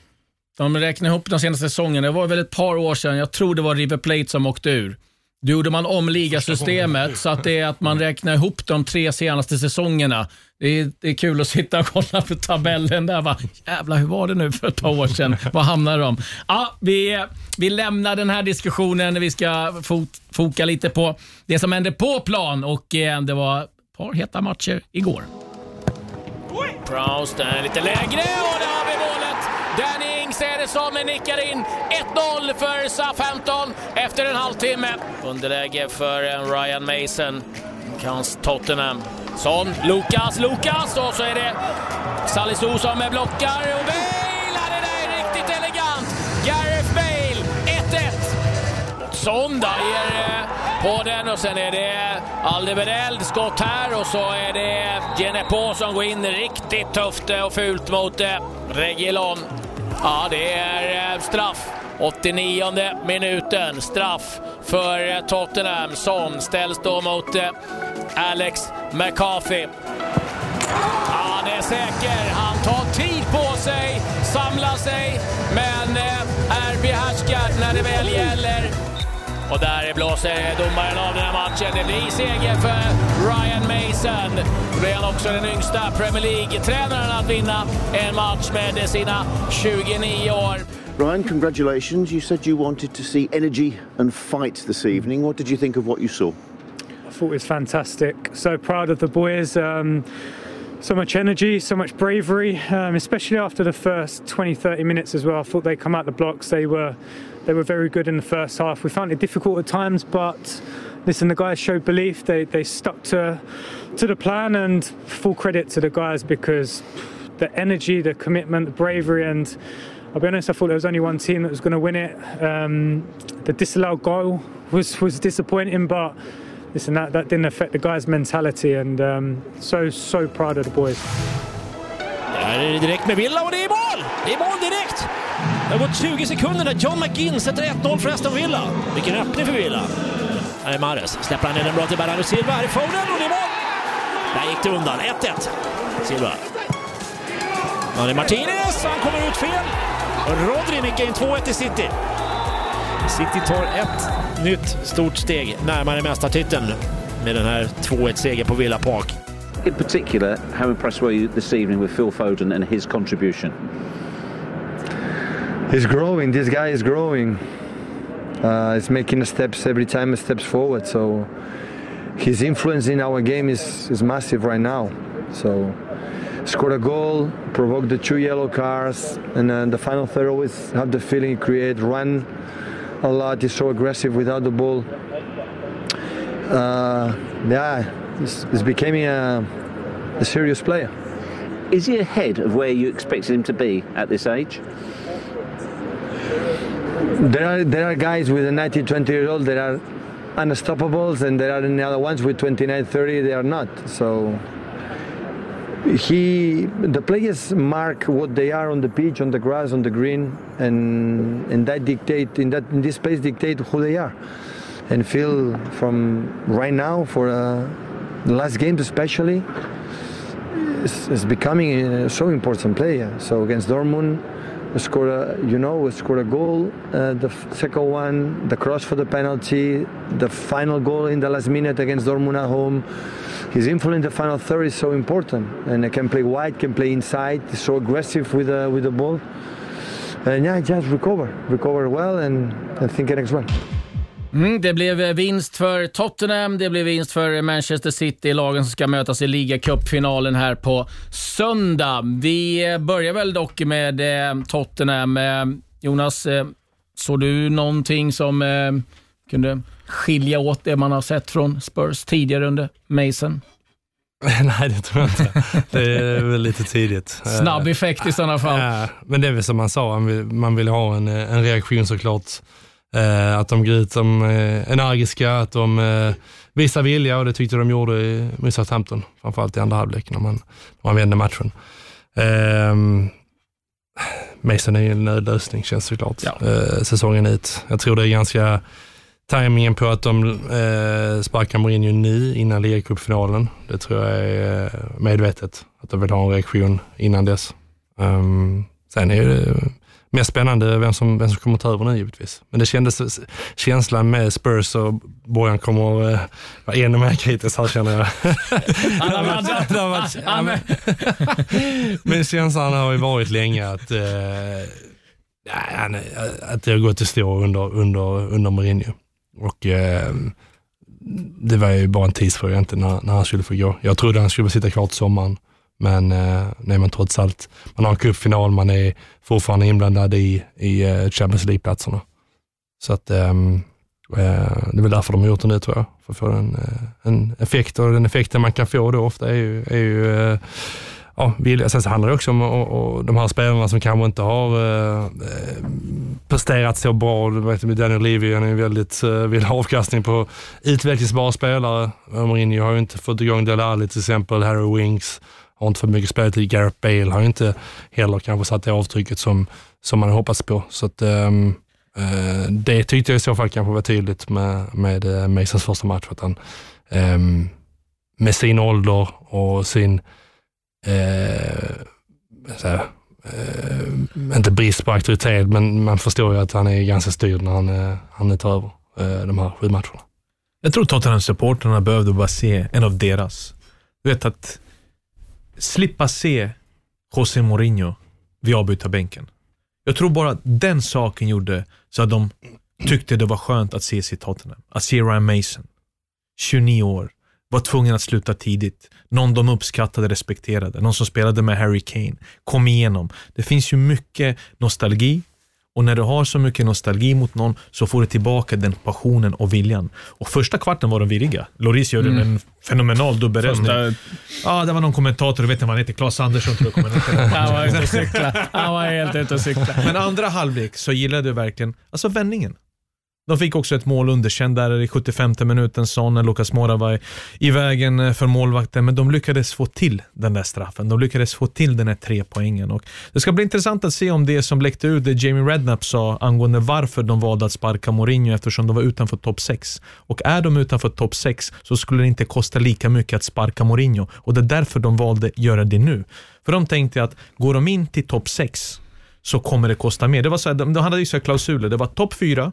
De räknar ihop de senaste säsongerna. Det var väl ett par år sedan. Jag tror det var River Plate som åkte ur. Då gjorde man om ligasystemet så att det är att man räknar ihop de tre senaste säsongerna. Det är, det är kul att sitta och kolla på tabellen där. Va? Jävlar, hur var det nu för ett par år sedan? Var hamnade de? Ja, vi, vi lämnar den här diskussionen. Vi ska fot, foka lite på det som hände på plan och eh, det var ett par heta matcher igår. Prowse, den är lite lägre och där har vi målet. Danny Ings är det som nickar in 1-0 för Southampton efter en halvtimme. Underläge för eh, Ryan Mason. Kans Tottenham. Son, Lukas, Lukas och så är det Salisu som blockar och Bale! Det där är riktigt elegant. Gareth Bale, 1-1. Son där eh, på den och sen är det Aldebereld skott här och så är det Genepo som går in riktigt tufft eh, och fult mot Regilon. Ja, det är eh, straff. 89 minuten, straff för eh, Tottenham. som ställs då mot eh, Alex McCarthy. Ja, är säker. Han tar tid på sig, samlar sig, men är behärskad när det väl gäller. Och där blåser domaren av den här matchen. Det blir seger för Ryan Mason. Då blir han också den yngsta Premier League-tränaren att vinna en match med sina 29 år. Ryan, congratulations. You said you wanted to see energy and fight this evening. What did you think of what you saw? I thought it was fantastic. So proud of the boys. Um, so much energy, so much bravery, um, especially after the first 20, 30 minutes as well. I thought they come out the blocks. They were, they were very good in the first half. We found it difficult at times, but listen, the guys showed belief. They, they stuck to, to the plan, and full credit to the guys because the energy, the commitment, the bravery, and I'll be honest, I thought there was only one team that was going to win it. Um, the disallowed goal was, was disappointing, but listen, that, that didn't affect the guys' mentality, and um, so, so proud of the boys. Där är det direkt med Villa och det är mål! Det är mål direkt! Det har gått 20 sekunder när John McGinn sätter 1-0 för Aston Villa. Vilken öppning för Villa. Här är Mahrez. Släpper han ner den bra till Bernardo Silva. Här är Foden och det är mål! Där gick det undan. 1-1. Silva. Ja, det är Martinez. Han kommer ut fel. Rodri nickar in 2-1 till City. City tar ett nytt stort steg närmare mästartiteln med den här 2-1-segern på Villa Park. In particular, how impressed were you this evening with Phil Foden and his contribution? He's growing. This guy is growing. Uh, he's making steps every time, steps forward. So his influence in our game is, is massive right now. So scored a goal, provoked the two yellow cards, and then the final third always have the feeling create, run a lot. He's so aggressive without the ball. Uh, yeah, he's, he's becoming a, a serious player. Is he ahead of where you expected him to be at this age? There are there are guys with a 19, 20 year old that are unstoppables, and there are the other ones with 29, 30 they are not. So he, the players mark what they are on the pitch, on the grass, on the green, and and that dictate in that in this place dictate who they are. And Phil, from right now for uh, the last games especially, is, is becoming a so important player. So against Dortmund, We scored a, you know, we scored a goal. Uh, the second one, the cross for the penalty, the final goal in the last minute against Dortmund at home. His influence in the final third is so important, and he can play wide, can play inside. He's so aggressive with the with the ball. And yeah, just recover, recover well, and, and think next one. Mm, det blev eh, vinst för Tottenham, det blev vinst för Manchester City, lagen som ska mötas i ligacupfinalen här på söndag. Vi eh, börjar väl dock med eh, Tottenham. Jonas, såg du någonting som kunde skilja åt det man har sett från Spurs tidigare under Mason? Nej, det tror jag inte. Det är väl lite tidigt. Snabb effekt i sådana fall. Men det är väl som man sa, man vill, man vill ha en, en reaktion såklart. Eh, att de går ut som eh, energiska, att de eh, visar vilja och det tyckte de gjorde i, mot Southampton, framförallt i andra halvlek när man, när man vände matchen. Eh, Mason är ju en nödlösning känns såklart, Ja. eh, säsongen ut. Jag tror det är ganska Timingen på att de eh, sparkar Mourinho nu innan ligacupfinalen, det tror jag är eh, medvetet. Att de vill ha en reaktion innan dess. Um, sen är det mest spännande vem som, vem som kommer ta över nu givetvis. Men det kändes, känslan med Spurs och Bojan kommer eh, vara ännu mer kritisk här känner jag. Men- känslan har ju varit länge att, eh, att det har gått att stå under, under, under Mourinho. Och eh, det var ju bara en tidsfråga inte när, när han skulle få gå. Jag trodde han skulle sitta kvar till sommaren, men eh, nej, men trots allt, man har en cupfinal, man är fortfarande inblandad i, i eh, Champions League-platserna. Så att ehm, eh, det är väl därför de har gjort det nu tror jag, för att få en, eh, en effekt och den effekten man kan få då ofta är ju, är ju ja, vilja. Sen så handlar det också om och, och de här spelarna som kanske inte har eh, presterat så bra. Du vet, Daniel Levy, han är ju väldigt, eh, vill ha avkastning på utvecklingsbara spelare. Mourinho har ju inte fått igång Dele Alli till exempel, Harry Winks har inte fått mycket speltid. Gareth Bale har inte heller kanske satt det avtrycket som, som man hoppats på. Så att, um, uh, det tyckte jag i så fall kanske var tydligt med, med uh, Masons första match. Att han, um, med sin ålder och sin uh, här, inte brist på auktoritet, men man förstår ju att han är ganska styrd när han, han nu tar över de här sju matcherna. Jag tror Tottenham-supporterna behövde bara se en av deras. Du vet att slippa se José Mourinho vid avbytarbänken. Jag tror bara att den saken gjorde så att de tyckte det var skönt att se sitt Tottenham. Att se Ryan Mason, 29 år, var tvungen att sluta tidigt. Någon de uppskattade, respekterade. Någon som spelade med Harry Kane. Kom igenom. Det finns ju mycket nostalgi och när du har så mycket nostalgi mot någon så får du tillbaka den passionen och viljan. Och första kvarten var de virriga. Loris gjorde Mm. en fenomenal dubbelräddning. Första- Ja, det var någon kommentator, du vet inte vad han heter, Claes Andersson tror jag. Han var ute och cykla. Han var helt ute och cykla. Men andra halvlek så gillade jag verkligen, alltså vändningen. De fick också ett mål underkänd där i 75 minuten, Son när Lucas Mora var i- vägen eh, för målvakten, men de lyckades få till den där straffen. De lyckades få till den här tre poängen. Och det ska bli intressant att se om det som läckte ut, det Jamie Redknapp sa angående varför de valde att sparka Mourinho eftersom de var utanför topp 6. Och är de utanför topp 6 så skulle det inte kosta lika mycket att sparka Mourinho och det är därför de valde att göra det nu. För de tänkte att går de in till topp 6 så kommer det kosta mer. Det var så här, de, de hade ju så här klausuler. Det var topp 4,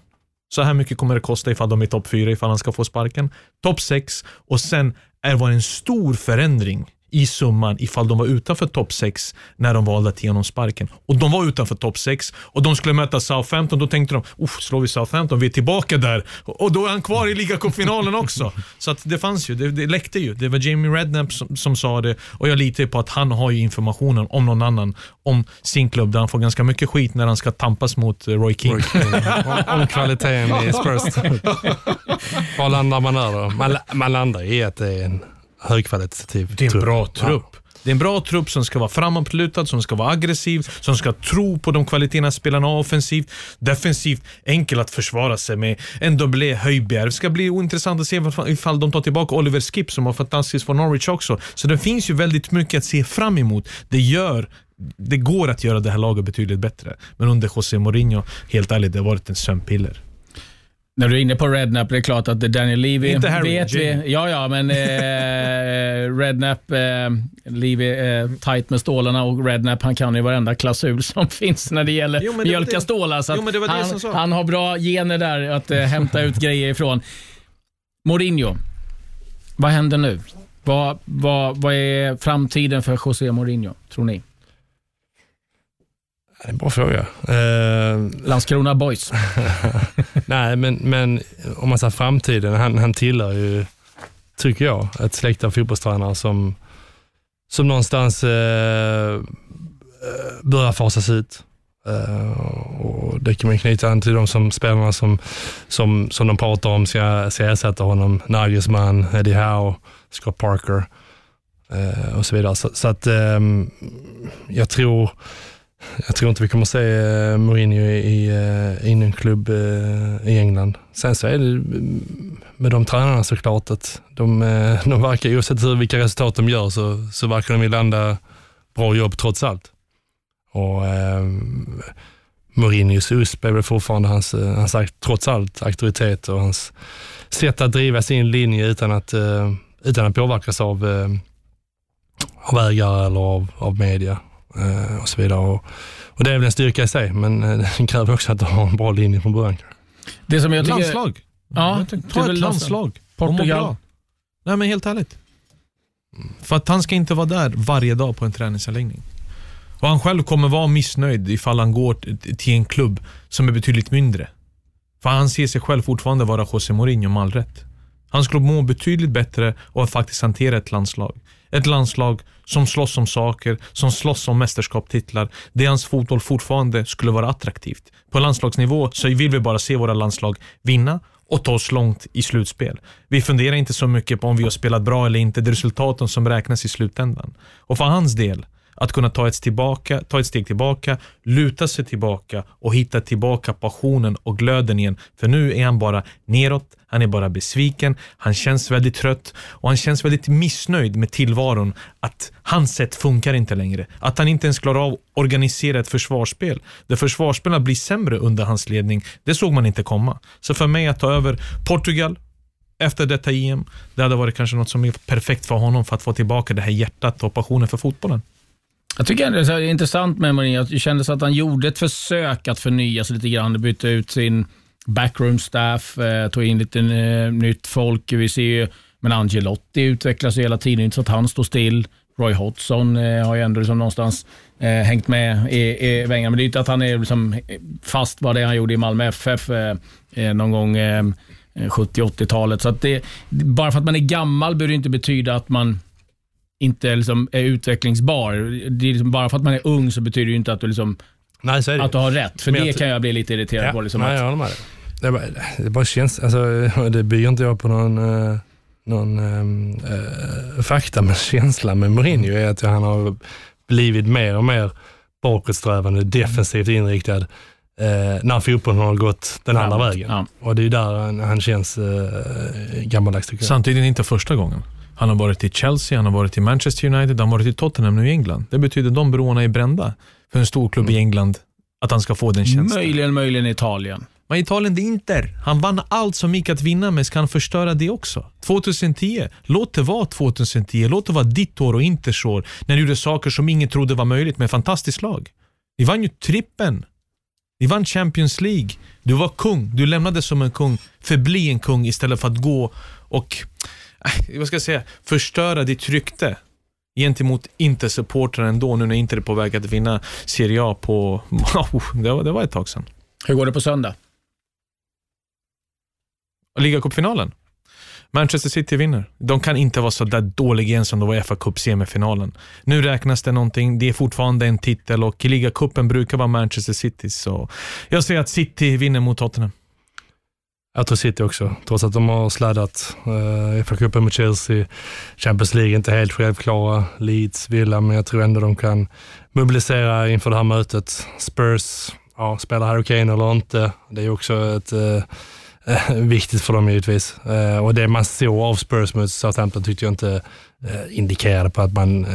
så här mycket kommer det kosta ifall de är topp fyra, ifall han ska få sparken. Topp sex och sen är var det en stor förändring i summan ifall de var utanför topp 6 när de valde att ge honom sparken. Och de var utanför topp 6 och de skulle möta Southampton. Då tänkte de, Uff, slår vi Southampton, vi är tillbaka där. Och då är han kvar i ligacupfinalen också. Så att det fanns ju, det, det läckte ju. Det var Jamie Redknapp som, som sa det och jag litar ju på att han har ju informationen om någon annan, om sin klubb där han får ganska mycket skit när han ska tampas mot eh, Roy King. Roy Keane. om, om kvaliteten i Spurs. Var landar man där då? Man, man landar i att det är en högkvalitativ Det är en trupp. bra trupp. Det är en bra trupp som ska vara framåtlutad, som ska vara aggressiv, som ska tro på de kvaliteterna spelarna har offensivt, defensivt, enkel att försvara sig med. En dubblé Höjbjerg. Det ska bli ointressant att se ifall de tar tillbaka Oliver Skip som var fantastisk för Norwich också. Så det finns ju väldigt mycket att se fram emot. Det gör det går att göra det här laget betydligt bättre. Men under José Mourinho, helt ärligt, det har varit en sömnpiller. När du är inne på Redknapp, det är klart att Daniel Levy Inte Harry, vet vi. Ja, ja, men eh, Rednap, eh, är eh, tight med stålarna och Rednap han kan ju varenda klausul som finns när det gäller Jo, det mjölka det- stålar. Så Jo, han, han har bra gener där att eh, hämta ut grejer ifrån. Mourinho, vad händer nu? Vad, vad, vad är framtiden för José Mourinho, tror ni? Det är en bra fråga. Eh, Landskrona Boys. Nej, men, men om man säger framtiden, han, han tillhör ju, tycker jag, ett släkte av fotbollstränare som, som någonstans eh, eh, börjar fasas ut. Eh, och det kan man knyta an till de som spelarna som, som, som de pratar om ska, ska ersätta honom. Nagelsmann, Eddie Howe, Scott Parker eh, och så vidare. Så, så att ehm, jag tror jag tror inte vi kommer se eh, Mourinho i, i, eh, i en klubb eh, i England. Sen så är det mm, med de tränarna såklart att de, de verkar, oavsett hur, vilka resultat de gör, så, så verkar de vilja landa bra jobb trots allt. Och eh, Mourinhos USP är väl fortfarande hans, hans trots allt auktoritet och hans sätt att driva sin linje utan att, utan att påverkas av, av ägare eller av, av media och så vidare. Och, och det är väl en styrka i sig, men eh, det kräver också att du har en bra linje från början. Det som jag tycker... Landslag. Ja, Jag tänkte, det är ta ett landslag. Portugal. Nej men helt ärligt. För att han ska inte vara där varje dag på en träningsanläggning. Och han själv kommer vara missnöjd ifall han går till en klubb som är betydligt mindre. För han ser sig själv fortfarande vara José Mourinho med all rätt. Han skulle må betydligt bättre att faktiskt hantera ett landslag. Ett landslag som slåss om saker, som slåss om mästerskapstitlar, Det hans fotboll fortfarande skulle vara attraktivt. På landslagsnivå så vill vi bara se våra landslag vinna och ta oss långt i slutspel. Vi funderar inte så mycket på om vi har spelat bra eller inte, det är resultaten som räknas i slutändan. Och för hans del, att kunna ta ett, tillbaka, ta ett steg tillbaka, luta sig tillbaka och hitta tillbaka passionen och glöden igen. För nu är han bara neråt, han är bara besviken, han känns väldigt trött och han känns väldigt missnöjd med tillvaron. Att hans sätt funkar inte längre. Att han inte ens klarar av att organisera ett försvarsspel. Där försvarsspelarna blir sämre under hans ledning, det såg man inte komma. Så för mig att ta över Portugal, efter detta EM, det hade varit kanske något som är perfekt för honom för att få tillbaka det här hjärtat och passionen för fotbollen. Jag tycker ändå det är intressant med Mourinho. Det kändes att han gjorde ett försök att förnya sig lite grann. Bytte ut sin backroom staff, eh, tog in lite eh, nytt folk. Vi ser ju, men Angelotti utvecklas ju hela tiden. Inte så att han står still. Roy Hodgson eh, har ju ändå liksom någonstans eh, hängt med i, i vängarna. Men det är inte att han är liksom fast vad det är han gjorde i Malmö FF eh, eh, någon gång eh, eh 70-80-talet. Så att det, bara för att man är gammal behöver det inte betyda att man inte liksom är utvecklingsbar. Det är liksom bara för att man är ung så betyder det ju inte att du, liksom, Nej, så är det. att du har rätt. För Men det jag- kan jag bli lite irriterad på. Liksom, nej, att, jag håller med dig. Det, är bara, det bara känns, alltså, det bygger inte jag på någon, eh, någon eh, fakta, men känslan med Mourinho är att han har blivit mer och mer bakåtsträvande, defensivt inriktad eh, när fotbollen har gått den andra Framåt, vägen. ja. Och det är ju där han, han känns eh, gammaldags tycker jag. Samtidigt inte första gången. Han har varit i Chelsea, han har varit i Manchester United, han har varit i Tottenham nu i England. Det betyder att de broarna är brända för en stor klubb i England att han ska få den tjänsten. möjligen, möjligen Italien. Men Italien, det är Inter. Han vann allt som gick att vinna, men ska han förstöra det också? 2010, låt det vara 2010. Låt det vara ditt år och Inters år, när du gjorde saker som ingen trodde var möjligt med fantastiskt lag. Ni vann ju trippen. Ni vann Champions League. Du var kung. Du lämnade som en kung. Förbli en kung istället för att gå och, vad ska jag säga, förstöra ditt rykte gentemot Inter-supportrar ändå, nu när Inter är på väg att vinna Serie A på... det, var, det var ett tag sedan. Hur går det på söndag? Ligacupfinalen. Manchester City vinner. De kan inte vara så där dåliga igen som de var i fa Cup semifinalen. Nu räknas det någonting, det är fortfarande en titel och i ligacupen brukar vara Manchester City. Så jag säger att City vinner mot Tottenham. Jag tror City också, trots att de har sladdat eh, uh, FA-cupen mot Chelsea. Champions League inte helt självklara. Leeds, Villa, men jag tror ändå de kan mobilisera inför det här mötet. Spurs, ja, spelar Harry Kane eller inte? Det är också ett, uh, viktigt för dem givetvis. Och det man såg av Spurs mot Southampton tyckte jag inte indikerade på att man,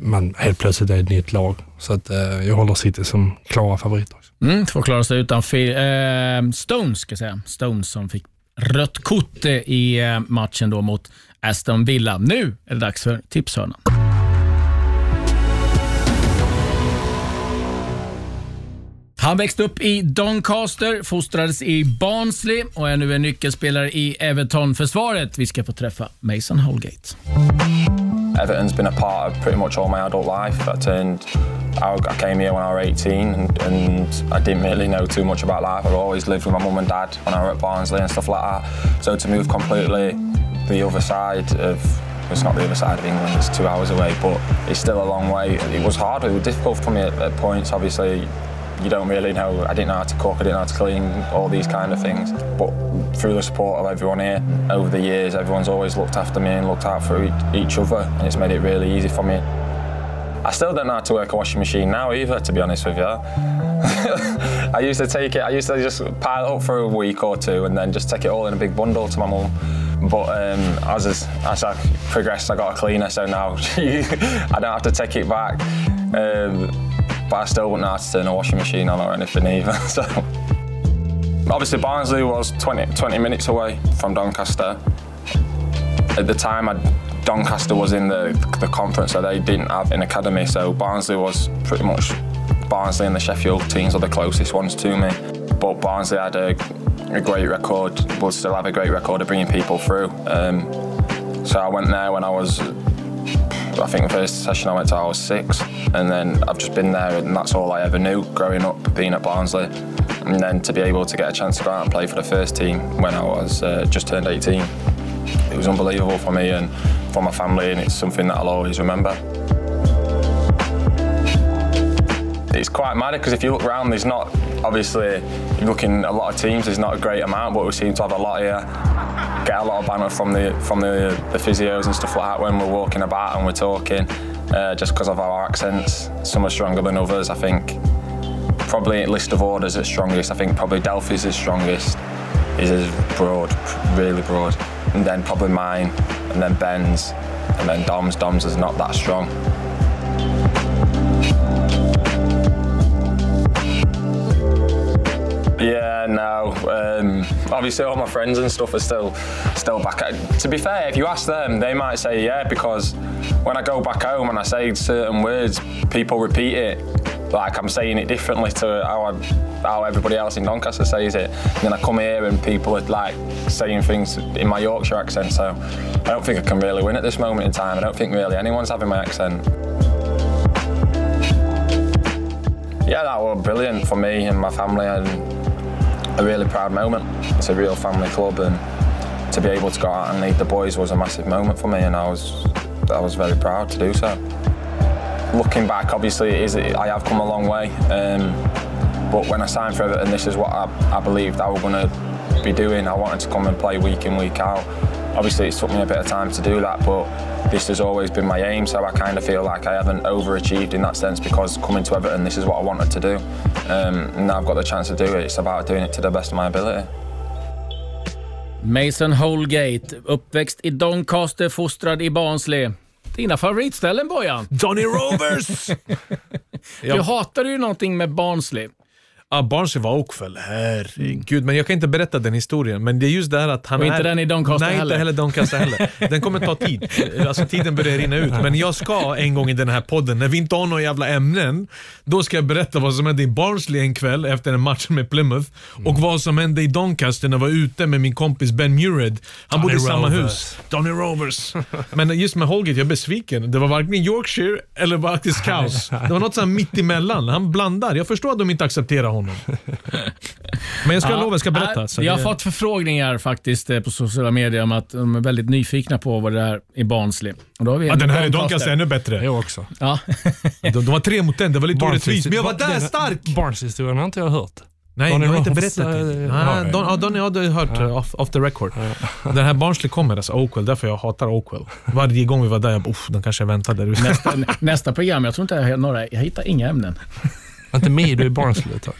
man helt plötsligt är ett nytt lag. Så att, jag håller City som klara favoriter. Mm, får klara sig utan. Eh, Stones, ska jag säga. Stones som fick rött kort i eh, matchen då mot Aston Villa. Nu är det dags för tipshörnan. Han växte upp i Doncaster, fostrades i Barnsley och är nu en nyckelspelare i Everton-försvaret. Vi ska få träffa Mason Holgate. Everton's been a part of pretty much all my adult life. I turned, I came here when I was 18 and, and I didn't really know too much about life. I've always lived with my mum and dad when I was at Barnsley and stuff like that. So to move completely the other side of it's not the other side of England, it's two hours away, but it's still a long way. It was hard, it was difficult for me at, at points. Obviously, you don't really know. I didn't know how to cook, I didn't know how to clean, all these kind of things. But through the support of everyone here over the years, everyone's always looked after me and looked out for each, other, and it's made it really easy for me. I still don't know how to work a washing machine now either, to be honest with you. I used to take it, I used to just pile it up for a week or two and then just take it all in a big bundle to my mum. But um, as, as I progressed, I got a cleaner, so now I don't have to take it back. Um, but I still wouldn't how to turn a washing machine on or anything either. So obviously Barnsley was 20, 20 minutes away from Doncaster. At the time, I'd, Doncaster was in the, the conference, so they didn't have an academy. So Barnsley was pretty much Barnsley and the Sheffield teams are the closest ones to me. But Barnsley had a, a great record, will still have a great record of bringing people through. Um, so I went there when I was I think the first session I went to, I was six, and then I've just been there, and that's all I ever knew growing up, being at Barnsley. And then to be able to get a chance to go out and play for the first team when I was uh, just turned 18, it was unbelievable for me and for my family, and it's something that I'll always remember. It's quite mad because if you look around, there's not obviously looking a lot of teams. There's not a great amount, but we seem to have a lot here. Get a lot of banter from the from the, the physios and stuff like that when we're walking about and we're talking, uh, just because of our accents. Some are stronger than others. I think probably list of orders is strongest. I think probably Delphi's is strongest. Is is broad, really broad, and then probably mine, and then Ben's, and then Dom's. Dom's is not that strong. Yeah, no. Um, obviously, all my friends and stuff are still still back. To be fair, if you ask them, they might say yeah because when I go back home and I say certain words, people repeat it like I'm saying it differently to how I, how everybody else in Doncaster says it. And then I come here and people are like saying things in my Yorkshire accent. So I don't think I can really win at this moment in time. I don't think really anyone's having my accent. Yeah, that was brilliant for me and my family and a really proud moment. It's a real family club and to be able to go out and lead the boys was a massive moment for me and I was I was very proud to do so. Looking back, obviously, it is, I have come a long way. Um, but when I signed for Everton, this is what I, I believed I was going to be doing. I wanted to come and play week in, week out. Obviously, it took me a bit of time to do that, but this has always been my aim. So I kind of feel like I haven't overachieved in that sense because coming to Everton, this is what I wanted to do. Um, and now I've got the chance to do it. It's about doing it to the best of my ability. Mason Holgate, uppväxt i Doncaster, fostrad i Barnsley. Dina favoritställen Bojan? Johnny Rovers! Du hatade ju någonting med Barnsley. Ja, Barnsley var Oakville. Herregud, men jag kan inte berätta den historien. Men det är just det här att han Och är... inte den i Doncaster Nej, heller. inte heller Doncaster heller. Den kommer ta tid. Alltså tiden börjar rinna ut. Men jag ska en gång i den här podden, när vi inte har några jävla ämnen, då ska jag berätta vad som hände i Barnsley en kväll efter en match med Plymouth och vad som hände i Doncaster när jag var ute med min kompis Ben Mured. Han bodde i samma Rovers. hus. Johnny Rovers. Men just med Holgate, jag är besviken. Det var varken Yorkshire eller Arktis Cows. Det var något sånt mitt emellan. Han blandar. Jag förstår att de inte accepterar honom. Men jag ska lova, jag ska berätta. Ja, Så jag har det- fått förförfrågningar faktiskt eh, på sociala medier om att de är väldigt nyfikna på vad det är i Barnsley. Och då har vi Ja, en den här Doncaster. Doncaster är ännu bättre. Jag också. Ja. De, de var tre mot en, det var lite orättvist. Men jag var där den- stark! Barnes-historien har inte jag hört. Nej, Donny jag har inte berättat eh, det. har. Don, ja, Donny hade jag hört eh, off, off the record. Den här Barnsley kommer, alltså Oakwell, därför jag hatar Oakwell. Varje gång vi var där, jag bara, "Uff, de kanske väntar där ute. nästa, nästa program, jag tror inte jag har några, jag hittar inga ämnen. Var inte med du i Barnsley ett tag?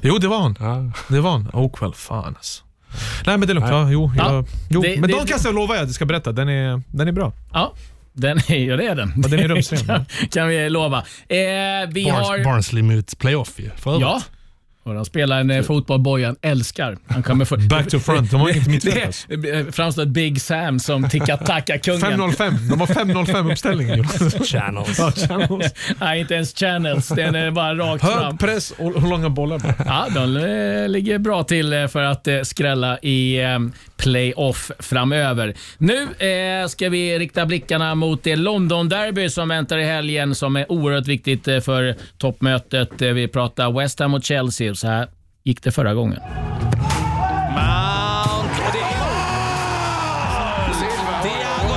Jo, det var han. Ja. Det var han. Oakwell, fan alltså. Nej men det är lugnt. Ja, jo, Ja, jag, jo. det- men det- Doncaster lovar jag, det ska berätta. Den är, den är bra. Ja, den är, ja det är den. Ja, den är rumsren, kan, kan vi lova. Eh, vi Barnes, har... Barnsley mot playoff ju, för övrigt. Ja, De spelar en eh, fotboll Bojan älskar. Han kommer för... Back to front, de har inget mittfält alltså. Framstår Big Sam som tiki-taka-kungen. 505, de har 505 uppställningen. Channels. Ja, channels. Nej, inte ens channels. Den är bara rakt Hög fram. press och hur långa bollar. bara. Ja, de eh, ligger bra till eh, för att skrälla i playoff framöver. Nu eh, ska vi rikta blickarna mot det London-derby som väntar i helgen som är oerhört viktigt eh, för toppmötet. Eh, vi pratar West Ham mot Chelsea. Så här gick det förra gången. Mount och det är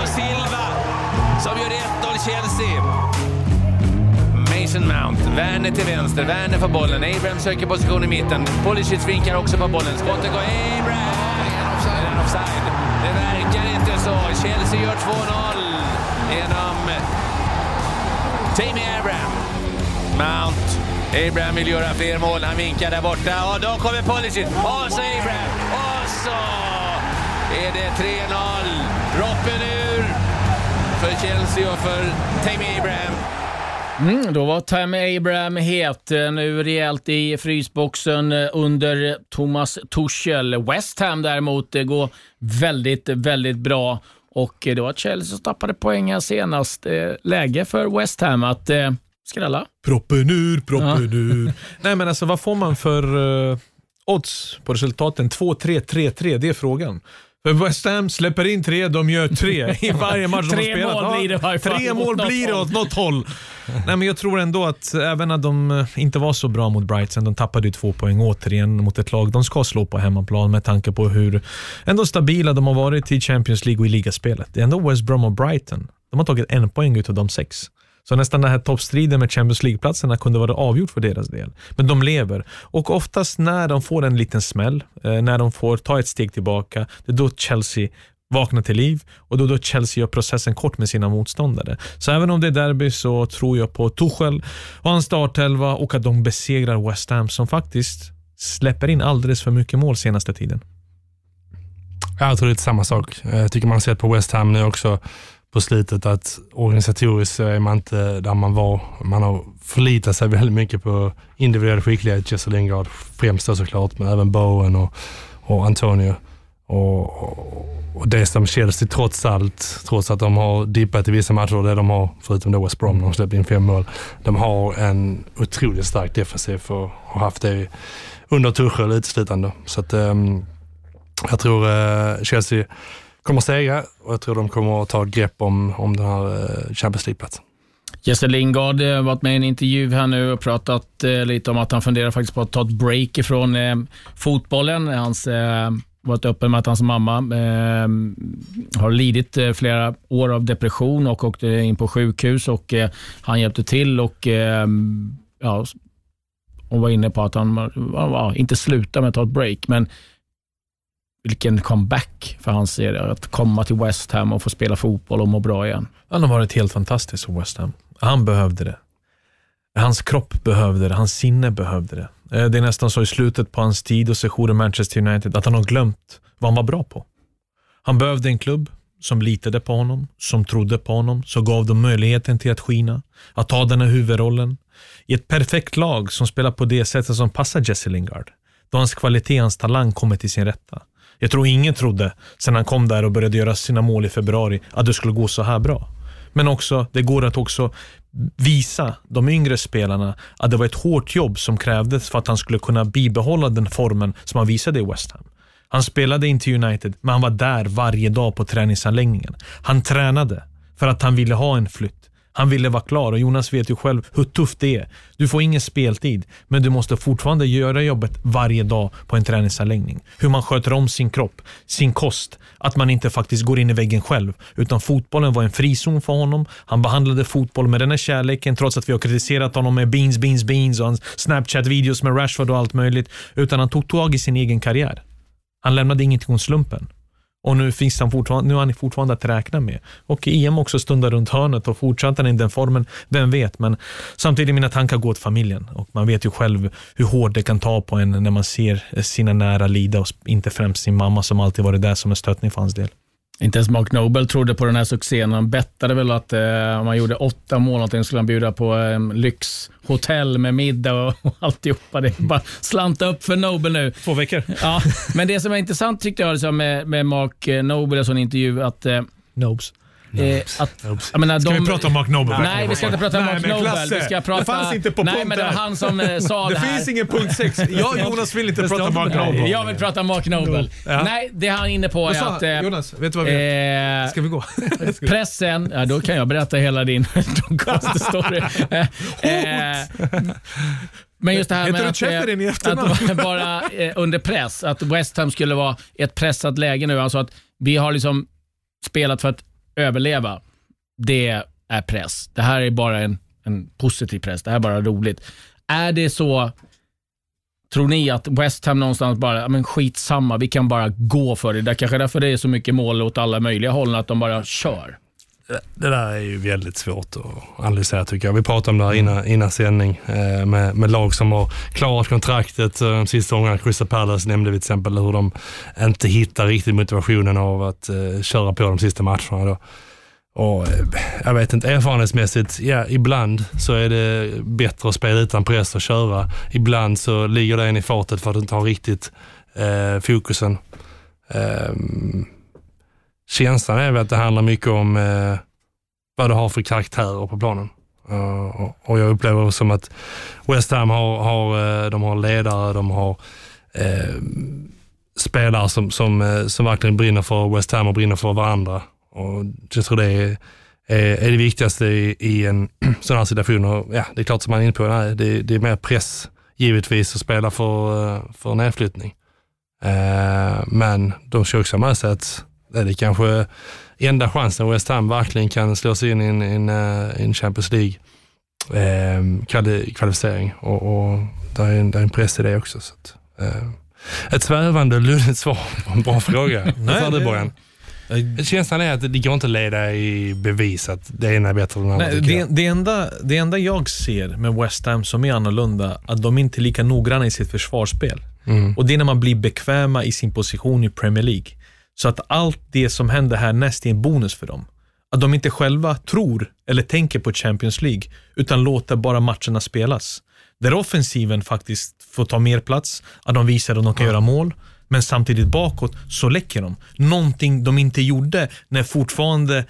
Silva som gör 1-0 Chelsea. Mason Mount, Werner till vänster, Werner får bollen, Abraham söker position i mitten, Pulisic vinkar också på bollen, skottet går Abraham! Är offside? Det verkar inte så. Chelsea gör 2-0 genom Tammy Abraham. Mount. Abraham vill göra fler mål. Han vinkar där borta. Och då kommer Pulisic. Och så Abraham. Och så är det 3-0. Droppen ur för Chelsea och för Tammy Abraham. Mm, då var Tammy Abraham het. Eh, Nu rejält i frysboxen eh, under Thomas Tuchel. West Ham däremot det går väldigt, väldigt bra. Och eh, det var Chelsea som tappade poäng här senast. Eh, Läge för West Ham att eh, skrälla. Proppen ur, proppen ur. Nej men alltså vad får man för uh, odds på resultaten? 2-3, 3-3, det är frågan. För West Ham släpper in tre, de gör tre i varje match de har Tre spelat. mål blir det varje fall Tre mål blir det åt något håll. Nej, men jag tror ändå att även när de eh, inte var så bra mot Brighton, de tappade ju två poäng återigen mot ett lag de ska slå på hemmaplan med tanke på hur ändå stabila de har varit i Champions League och i ligaspelet. Det är ändå West Brom och Brighton. De har tagit en poäng utav de sex. Så nästan den här toppstriden med Champions League-platserna kunde vara avgjort för deras del. Men de lever. Och oftast när de får en liten smäll, eh, när de får ta ett steg tillbaka, det är då Chelsea vaknar till liv och då, då Chelsea gör processen kort med sina motståndare. Så även om det är derby så tror jag på Tuchel och hans startelva och att de besegrar West Ham som faktiskt släpper in alldeles för mycket mål senaste tiden. Jag tror det är samma sak. Jag tycker man har sett på West Ham nu också på slutet att organisatoriskt så är man inte där man var. Man har förlitat sig väldigt mycket på individuell skicklighet, Jesse Lingard främst då såklart, men även Bowen och, och Antonio. Och, och, det som Chelsea trots allt, trots att de har dippat i vissa matcher, det de har, förutom då West Brom, de släppte in fem mål, de har en otroligt stark defensiv och har haft det under Tuchel uteslutande. Så att, um, jag tror uh, Chelsea kommer segra och jag tror de kommer att ta ett grepp om, om den här eh, Champions League-platsen. Jesse Lingard har varit med i en intervju här nu och pratat eh, lite om att han funderar faktiskt på att ta ett break ifrån eh, fotbollen. Hans eh, varit öppen med att hans mamma eh, har lidit eh, flera år av depression och åkte in på sjukhus och eh, han hjälpte till och eh, ja, hon var inne på att han ja, inte slutar med att ta ett break, men vilken comeback för hans serie att komma till West Ham och få spela fotboll och må bra igen. Han har varit helt fantastisk för West Ham. Han behövde det. Hans kropp behövde det, hans sinne behövde det. Eh, det är nästan så i slutet på hans tid och session i Manchester United att han har glömt vad han var bra på. Han behövde en klubb som litade på honom, som trodde på honom, som gav dem möjligheten till att skina, att ta den här huvudrollen. I ett perfekt lag som spelar på det sättet som passar Jesse Lingard. Då hans kvalitet, hans talang kommer till sin rätta. Jag tror ingen trodde, sen han kom där och började göra sina mål i februari, att det skulle gå så här bra. Men också, det går att också visa de yngre spelarna att det var ett hårt jobb som krävdes för att han skulle kunna bibehålla den formen som han visade i West Ham. Han spelade inte i United, men han var där varje dag på träningsanläggningen. Han tränade för att han ville ha en flytt. Han ville vara klar och Jonas vet ju själv hur tufft det är. Du får ingen speltid, men du måste fortfarande göra jobbet varje dag på en träningsanläggning. Hur man sköter om sin kropp, sin kost, att man inte faktiskt går in i väggen själv, utan fotbollen var en frizon för honom. Han behandlade fotboll med den här kärleken, trots att vi har kritiserat honom med beans, beans, beans och hans Snapchat-videos med Rashford och allt möjligt, utan han tog tag i sin egen karriär. Han lämnade ingenting åt slumpen. Och nu, finns han fortfarande, nu är han fortfarande att räkna med. Och EM också stundar runt hörnet och fortsätter han i den formen, vem vet. Men samtidigt mina tankar går till familjen. Och man vet ju själv hur hårt det kan ta på en när man ser sina nära lida och inte främst sin mamma som alltid varit där som en stöttning för hans del. Inte ens Mark Noble trodde på den här succén. Han bettade väl att eh, om han gjorde åtta mål någonting skulle han bjuda på eh, lyxhotell med middag och, och alltihopa. Det är bara slanta upp för Noble nu. Två veckor. Ja, men det som är intressant tyckte jag liksom, med, med Mark eh, Noble, en sån intervju, att eh, Nobes. Eh, att, jag menar, Ska de, vi prata om Mark Noble? Nej, vi ska inte prata om Mark Noble. Klasse, Vi ska prata, det fanns inte på nej, men det var han som eh, sa det, Det här. finns ingen punkt sex. Jag och Jonas vill inte prata Mark Noble. Jag vill prata Mark Noble. Ja. Nej, det han är inne på är sa att... eh, Jonas, vet du vad vi gör? eh, Ska vi gå? Pressen, ja, då kan jag berätta hela din story. Eh, eh, men just det här med att, efternamn? att vara under press, att West Ham skulle vara i ett pressat läge nu. Alltså att vi har liksom spelat för att överleva. Det är press. Det här är bara en, en positiv press. Det här är bara roligt. Är det så, tror ni att West Ham någonstans bara, ja, men skitsamma, vi kan bara gå för det. Det är kanske därför det är så mycket mål åt alla möjliga håll, att de bara kör. Det där är ju väldigt svårt att analysera tycker jag. Vi pratade om det här innan, innan sändning eh, med, med lag som har klarat kontraktet eh, de sista gångerna. Crystal Palace nämnde vi till exempel hur de inte hittar riktigt motivationen av att eh, köra på de sista matcherna. Då. Och, eh, jag vet inte, erfarenhetsmässigt, ja ibland så är det bättre att spela utan press och köra. Ibland så ligger det en i fatet för att du inte har riktigt eh, fokusen. Ehm, känslan är väl att det handlar mycket om eh, vad du har för karaktärer på planen. Uh, och, och jag upplever som att West Ham har, har, eh, de har ledare, de har eh, spelare som, som, eh, som verkligen brinner för West Ham och brinner för varandra. Och jag tror det är, är, är det viktigaste i, i en sån här situation. Och, ja, det är klart som man är inne på, nej, det, det är mer press givetvis att spela för, för nedflyttning. Eh, men de kör också med sig att det är kanske enda chansen West Ham verkligen kan slå sig in i en, en, eh, en Champions League eh, kvali, kvalificering och, och där är, en, där är en press i det också. Så att, eh, ett svävande luddigt svar på en bra fråga. Vad Nej, sa du det- Borgen? Känslan är att det går inte att leda i bevis att det ena är bättre än det andra. Nej, det, det, enda, det enda jag ser med West Ham som är annorlunda, att de inte är lika noggranna i sitt försvarsspel. Mm. Och det är när man blir bekväma i sin position i Premier League. Så att allt det som händer här näst är en bonus för dem. Att de inte själva tror eller tänker på Champions League, utan låter bara matcherna spelas. Där offensiven faktiskt får ta mer plats, att de visar att de kan göra mål, men samtidigt bakåt så läcker de. Någonting de inte gjorde när fortfarande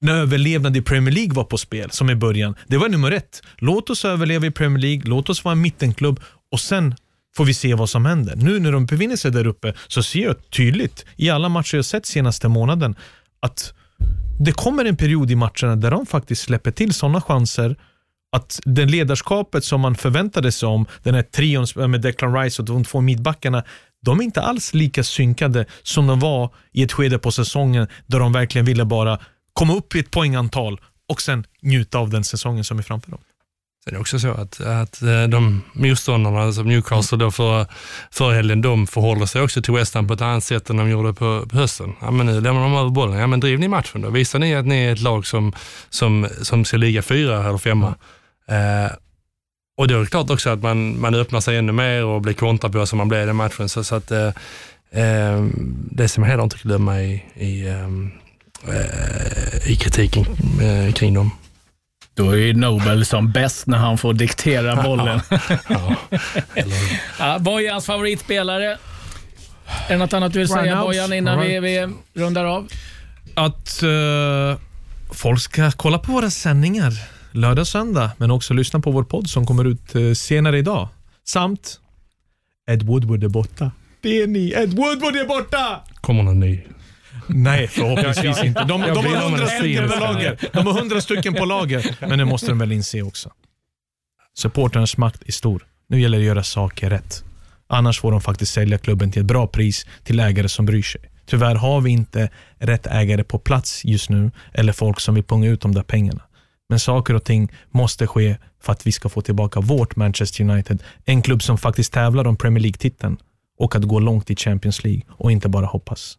när överlevnad i Premier League var på spel, som i början. Det var nummer ett. Låt oss överleva i Premier League, låt oss vara en mittenklubb och sen får vi se vad som händer. Nu när de befinner sig där uppe så ser jag tydligt i alla matcher jag sett senaste månaden att det kommer en period i matcherna där de faktiskt släpper till sådana chanser att det ledarskapet som man förväntade sig om, den här trion med Declan Rice och de två mittbackarna, de är inte alls lika synkade som de var i ett skede på säsongen där de verkligen ville bara komma upp i ett poängantal och sen njuta av den säsongen som är framför dem. Det är också så att, att eh, de motståndarna som Newcastle då för, för helgen, de förhåller sig också till West Ham på ett annat sätt än de gjorde på, på hösten. Ja, men nu lämnar de över bollen. Ja, men driv ni matchen då. Visar ni att ni är ett lag som, som, som ska ligga fyra eller femma. Eh, och då är det klart också att man, man öppnar sig ännu mer och blir kontrad på som man blev i den matchen. Så, så att, eh, eh, det som jag heller inte glömma i, i, eh, eh, i kritiken eh, kring dem. Då är Nobel som bäst när han får diktera bollen. ja, Bojans favoritspelare. Är det något annat du vill säga Ryan Bojan innan vi, vi rundar av? Att eh, folk ska kolla på våra sändningar lördag och söndag, men också lyssna på vår podd som kommer ut eh, senare idag. Samt Ed Woodward är borta. Det är ni. Ed Woodward är borta! Kommer någon ny? Nej, förhoppningsvis inte. De, de, blir har hundra stycken på lager. De har hundra stycken på lager, men det måste de väl inse också. Supporternas makt är stor. Nu gäller det att göra saker rätt. Annars får de faktiskt sälja klubben till ett bra pris till ägare som bryr sig. Tyvärr har vi inte rätt ägare på plats just nu eller folk som vill punga ut de där pengarna. Men saker och ting måste ske för att vi ska få tillbaka vårt Manchester United. En klubb som faktiskt tävlar om Premier League-titeln och att gå långt i Champions League och inte bara hoppas.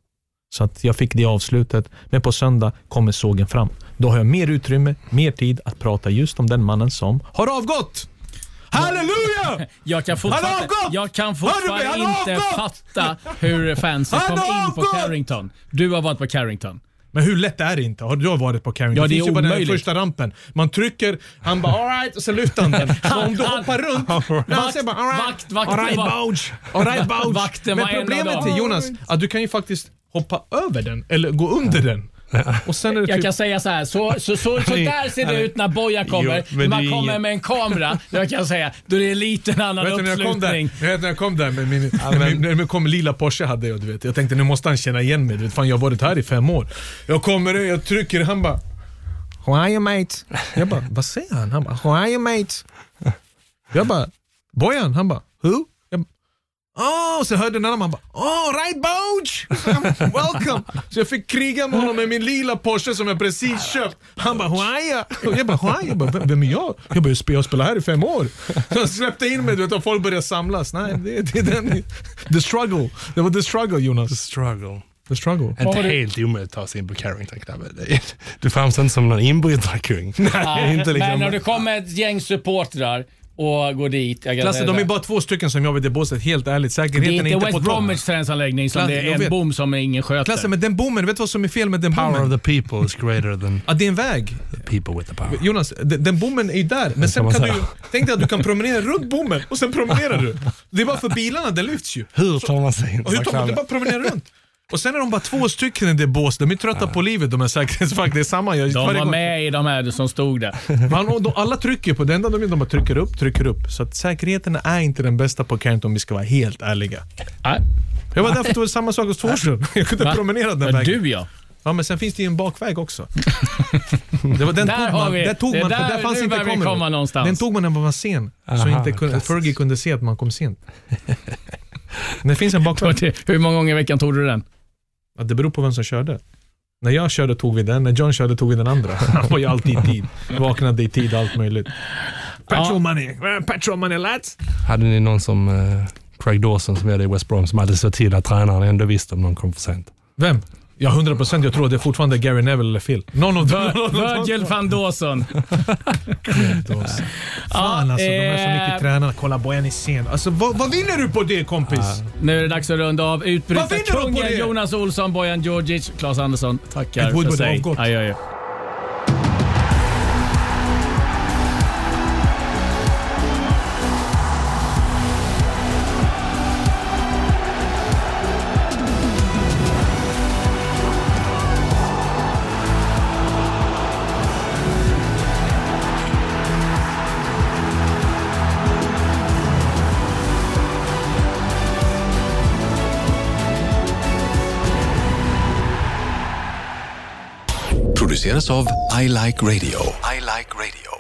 Så att jag fick det avslutet, men på söndag kommer sågen fram. Då har jag mer utrymme, mer tid att prata just om den mannen som har avgått. Halleluja! Jag kan fortfarande, jag kan fortfarande inte fatta hur fansen kom in på! Carrington. Du har varit på Carrington. Men hur lätt är det inte? Har du varit på Carrington? Ja, det är finns ju bara den omöjligt. första rampen. Man trycker, han bara alright och så lyfter han den. Så om du hoppar runt, han säger bara alright, alright Bouch, alright Bouch. Men problemet är Jonas, att du kan ju faktiskt hoppa över den eller gå under den. Och sen är det Jag typ... kan säga så här, så, så, så, så där ser det ut när Bojan kommer. Jo, när man är kommer ingen- med en kamera, då kan jag säga, då är det en annan Vet du när jag kom där, uppslutning. jag vet när jag kom där med min, min, när jag kom med lila Porsche hade jag, du vet. Jag tänkte nu måste han känna igen mig, du vet, fan jag har varit här i fem år. Jag kommer jag trycker, han bara How are you mate? Jag bara, vad säger han? Han bara, How are you mate? Jag bara, Bojan? Han bara, who? Oh, så hörde en annan man bara Oh, right Bouch! Welcome! Så jag fick kriga med honom med min lila Porsche som jag precis köpt. Han bara Who are you? Och Jag bara you? Jag bara, "Vem- är jag? Jag bara, jag spelar här i fem år. Så jag släppte in mig du vet, och folk började samlas. Nej, det, det är den. The struggle. Det var the struggle Jonas. The struggle. The struggle. Inte helt omöjligt att ta sig in på Carrington-klubben. Det- Du framstår inte som någon inbrytarkung. Ja, inte liksom- Men när det kommer ett gäng supportrar och går dit. Jag säga de är bara två stycken som jobbar i det båset, helt ärligt. det är Säkerheten inte är inte West. Bromwich träningsanläggning som Klasse, det är en bom som ingen sköter. Klasse, men den bommen, vet du vad som är fel med den Power bommen? of the people is greater than Ja, det är en väg. the people with the power. Jonas, den, den bommen är ju där, men sen kan du tänk dig att du kan promenera runt bommen och sen promenerar du. Det är bara för bilarna, den lyfts ju. Hur tar man sig in? Och hur tar man, du bara promenerar runt. Och sen är de bara två stycken i det bås, de är trötta på livet de här säkerhetsvakterna. Det är samma. Jag, De var med i de här som stod där. Man, de, alla trycker på det enda de gör, de bara trycker upp, trycker upp. Så att säkerheten är inte den bästa på Carrington om vi ska vara helt ärliga. Nej. Jag var där för att det var samma sak hos Thorström. Jag kunde Va? promenera den vägen. du ja. Ja, men sen finns det ju en bakväg också. Det var, den Där tog man, vi- där tog det är man, där- där fanns inte kameror. komma någonstans. Den tog man när man var sen, så Aha, inte kunde. Fergie kunde se att man kom sent. Det finns en bakväg. Hur många gånger i veckan tog du den? Ja, det beror på vem som körde. När jag körde tog vi den, när John körde tog vi den andra. Han var ju alltid i tid. Vaknade i tid, allt möjligt. Petrol money, Eh, petrol money lads. Hade ni någon som eh, Craig Dawson som är i West Brom som hade sett till att tränaren ändå visste om någon kom för sent? Vem? Ja, 100 procent. Jag tror att det är fortfarande Gary Neville eller Phil. Någon av dem. Vir- Virgil van Dawson. Fan alltså, de är så eh, mycket tränare. Kolla Bojan är sen. Alltså vad, vad vinner du på det kompis? Nu är det dags att runda av. Utbrytarkungen? Jonas Olsson, Bojan Djordjic, Claes Andersson tackar Ed Woodward för sig. avgått. Adjö, adjö. Produceras av I Like Radio. I like radio.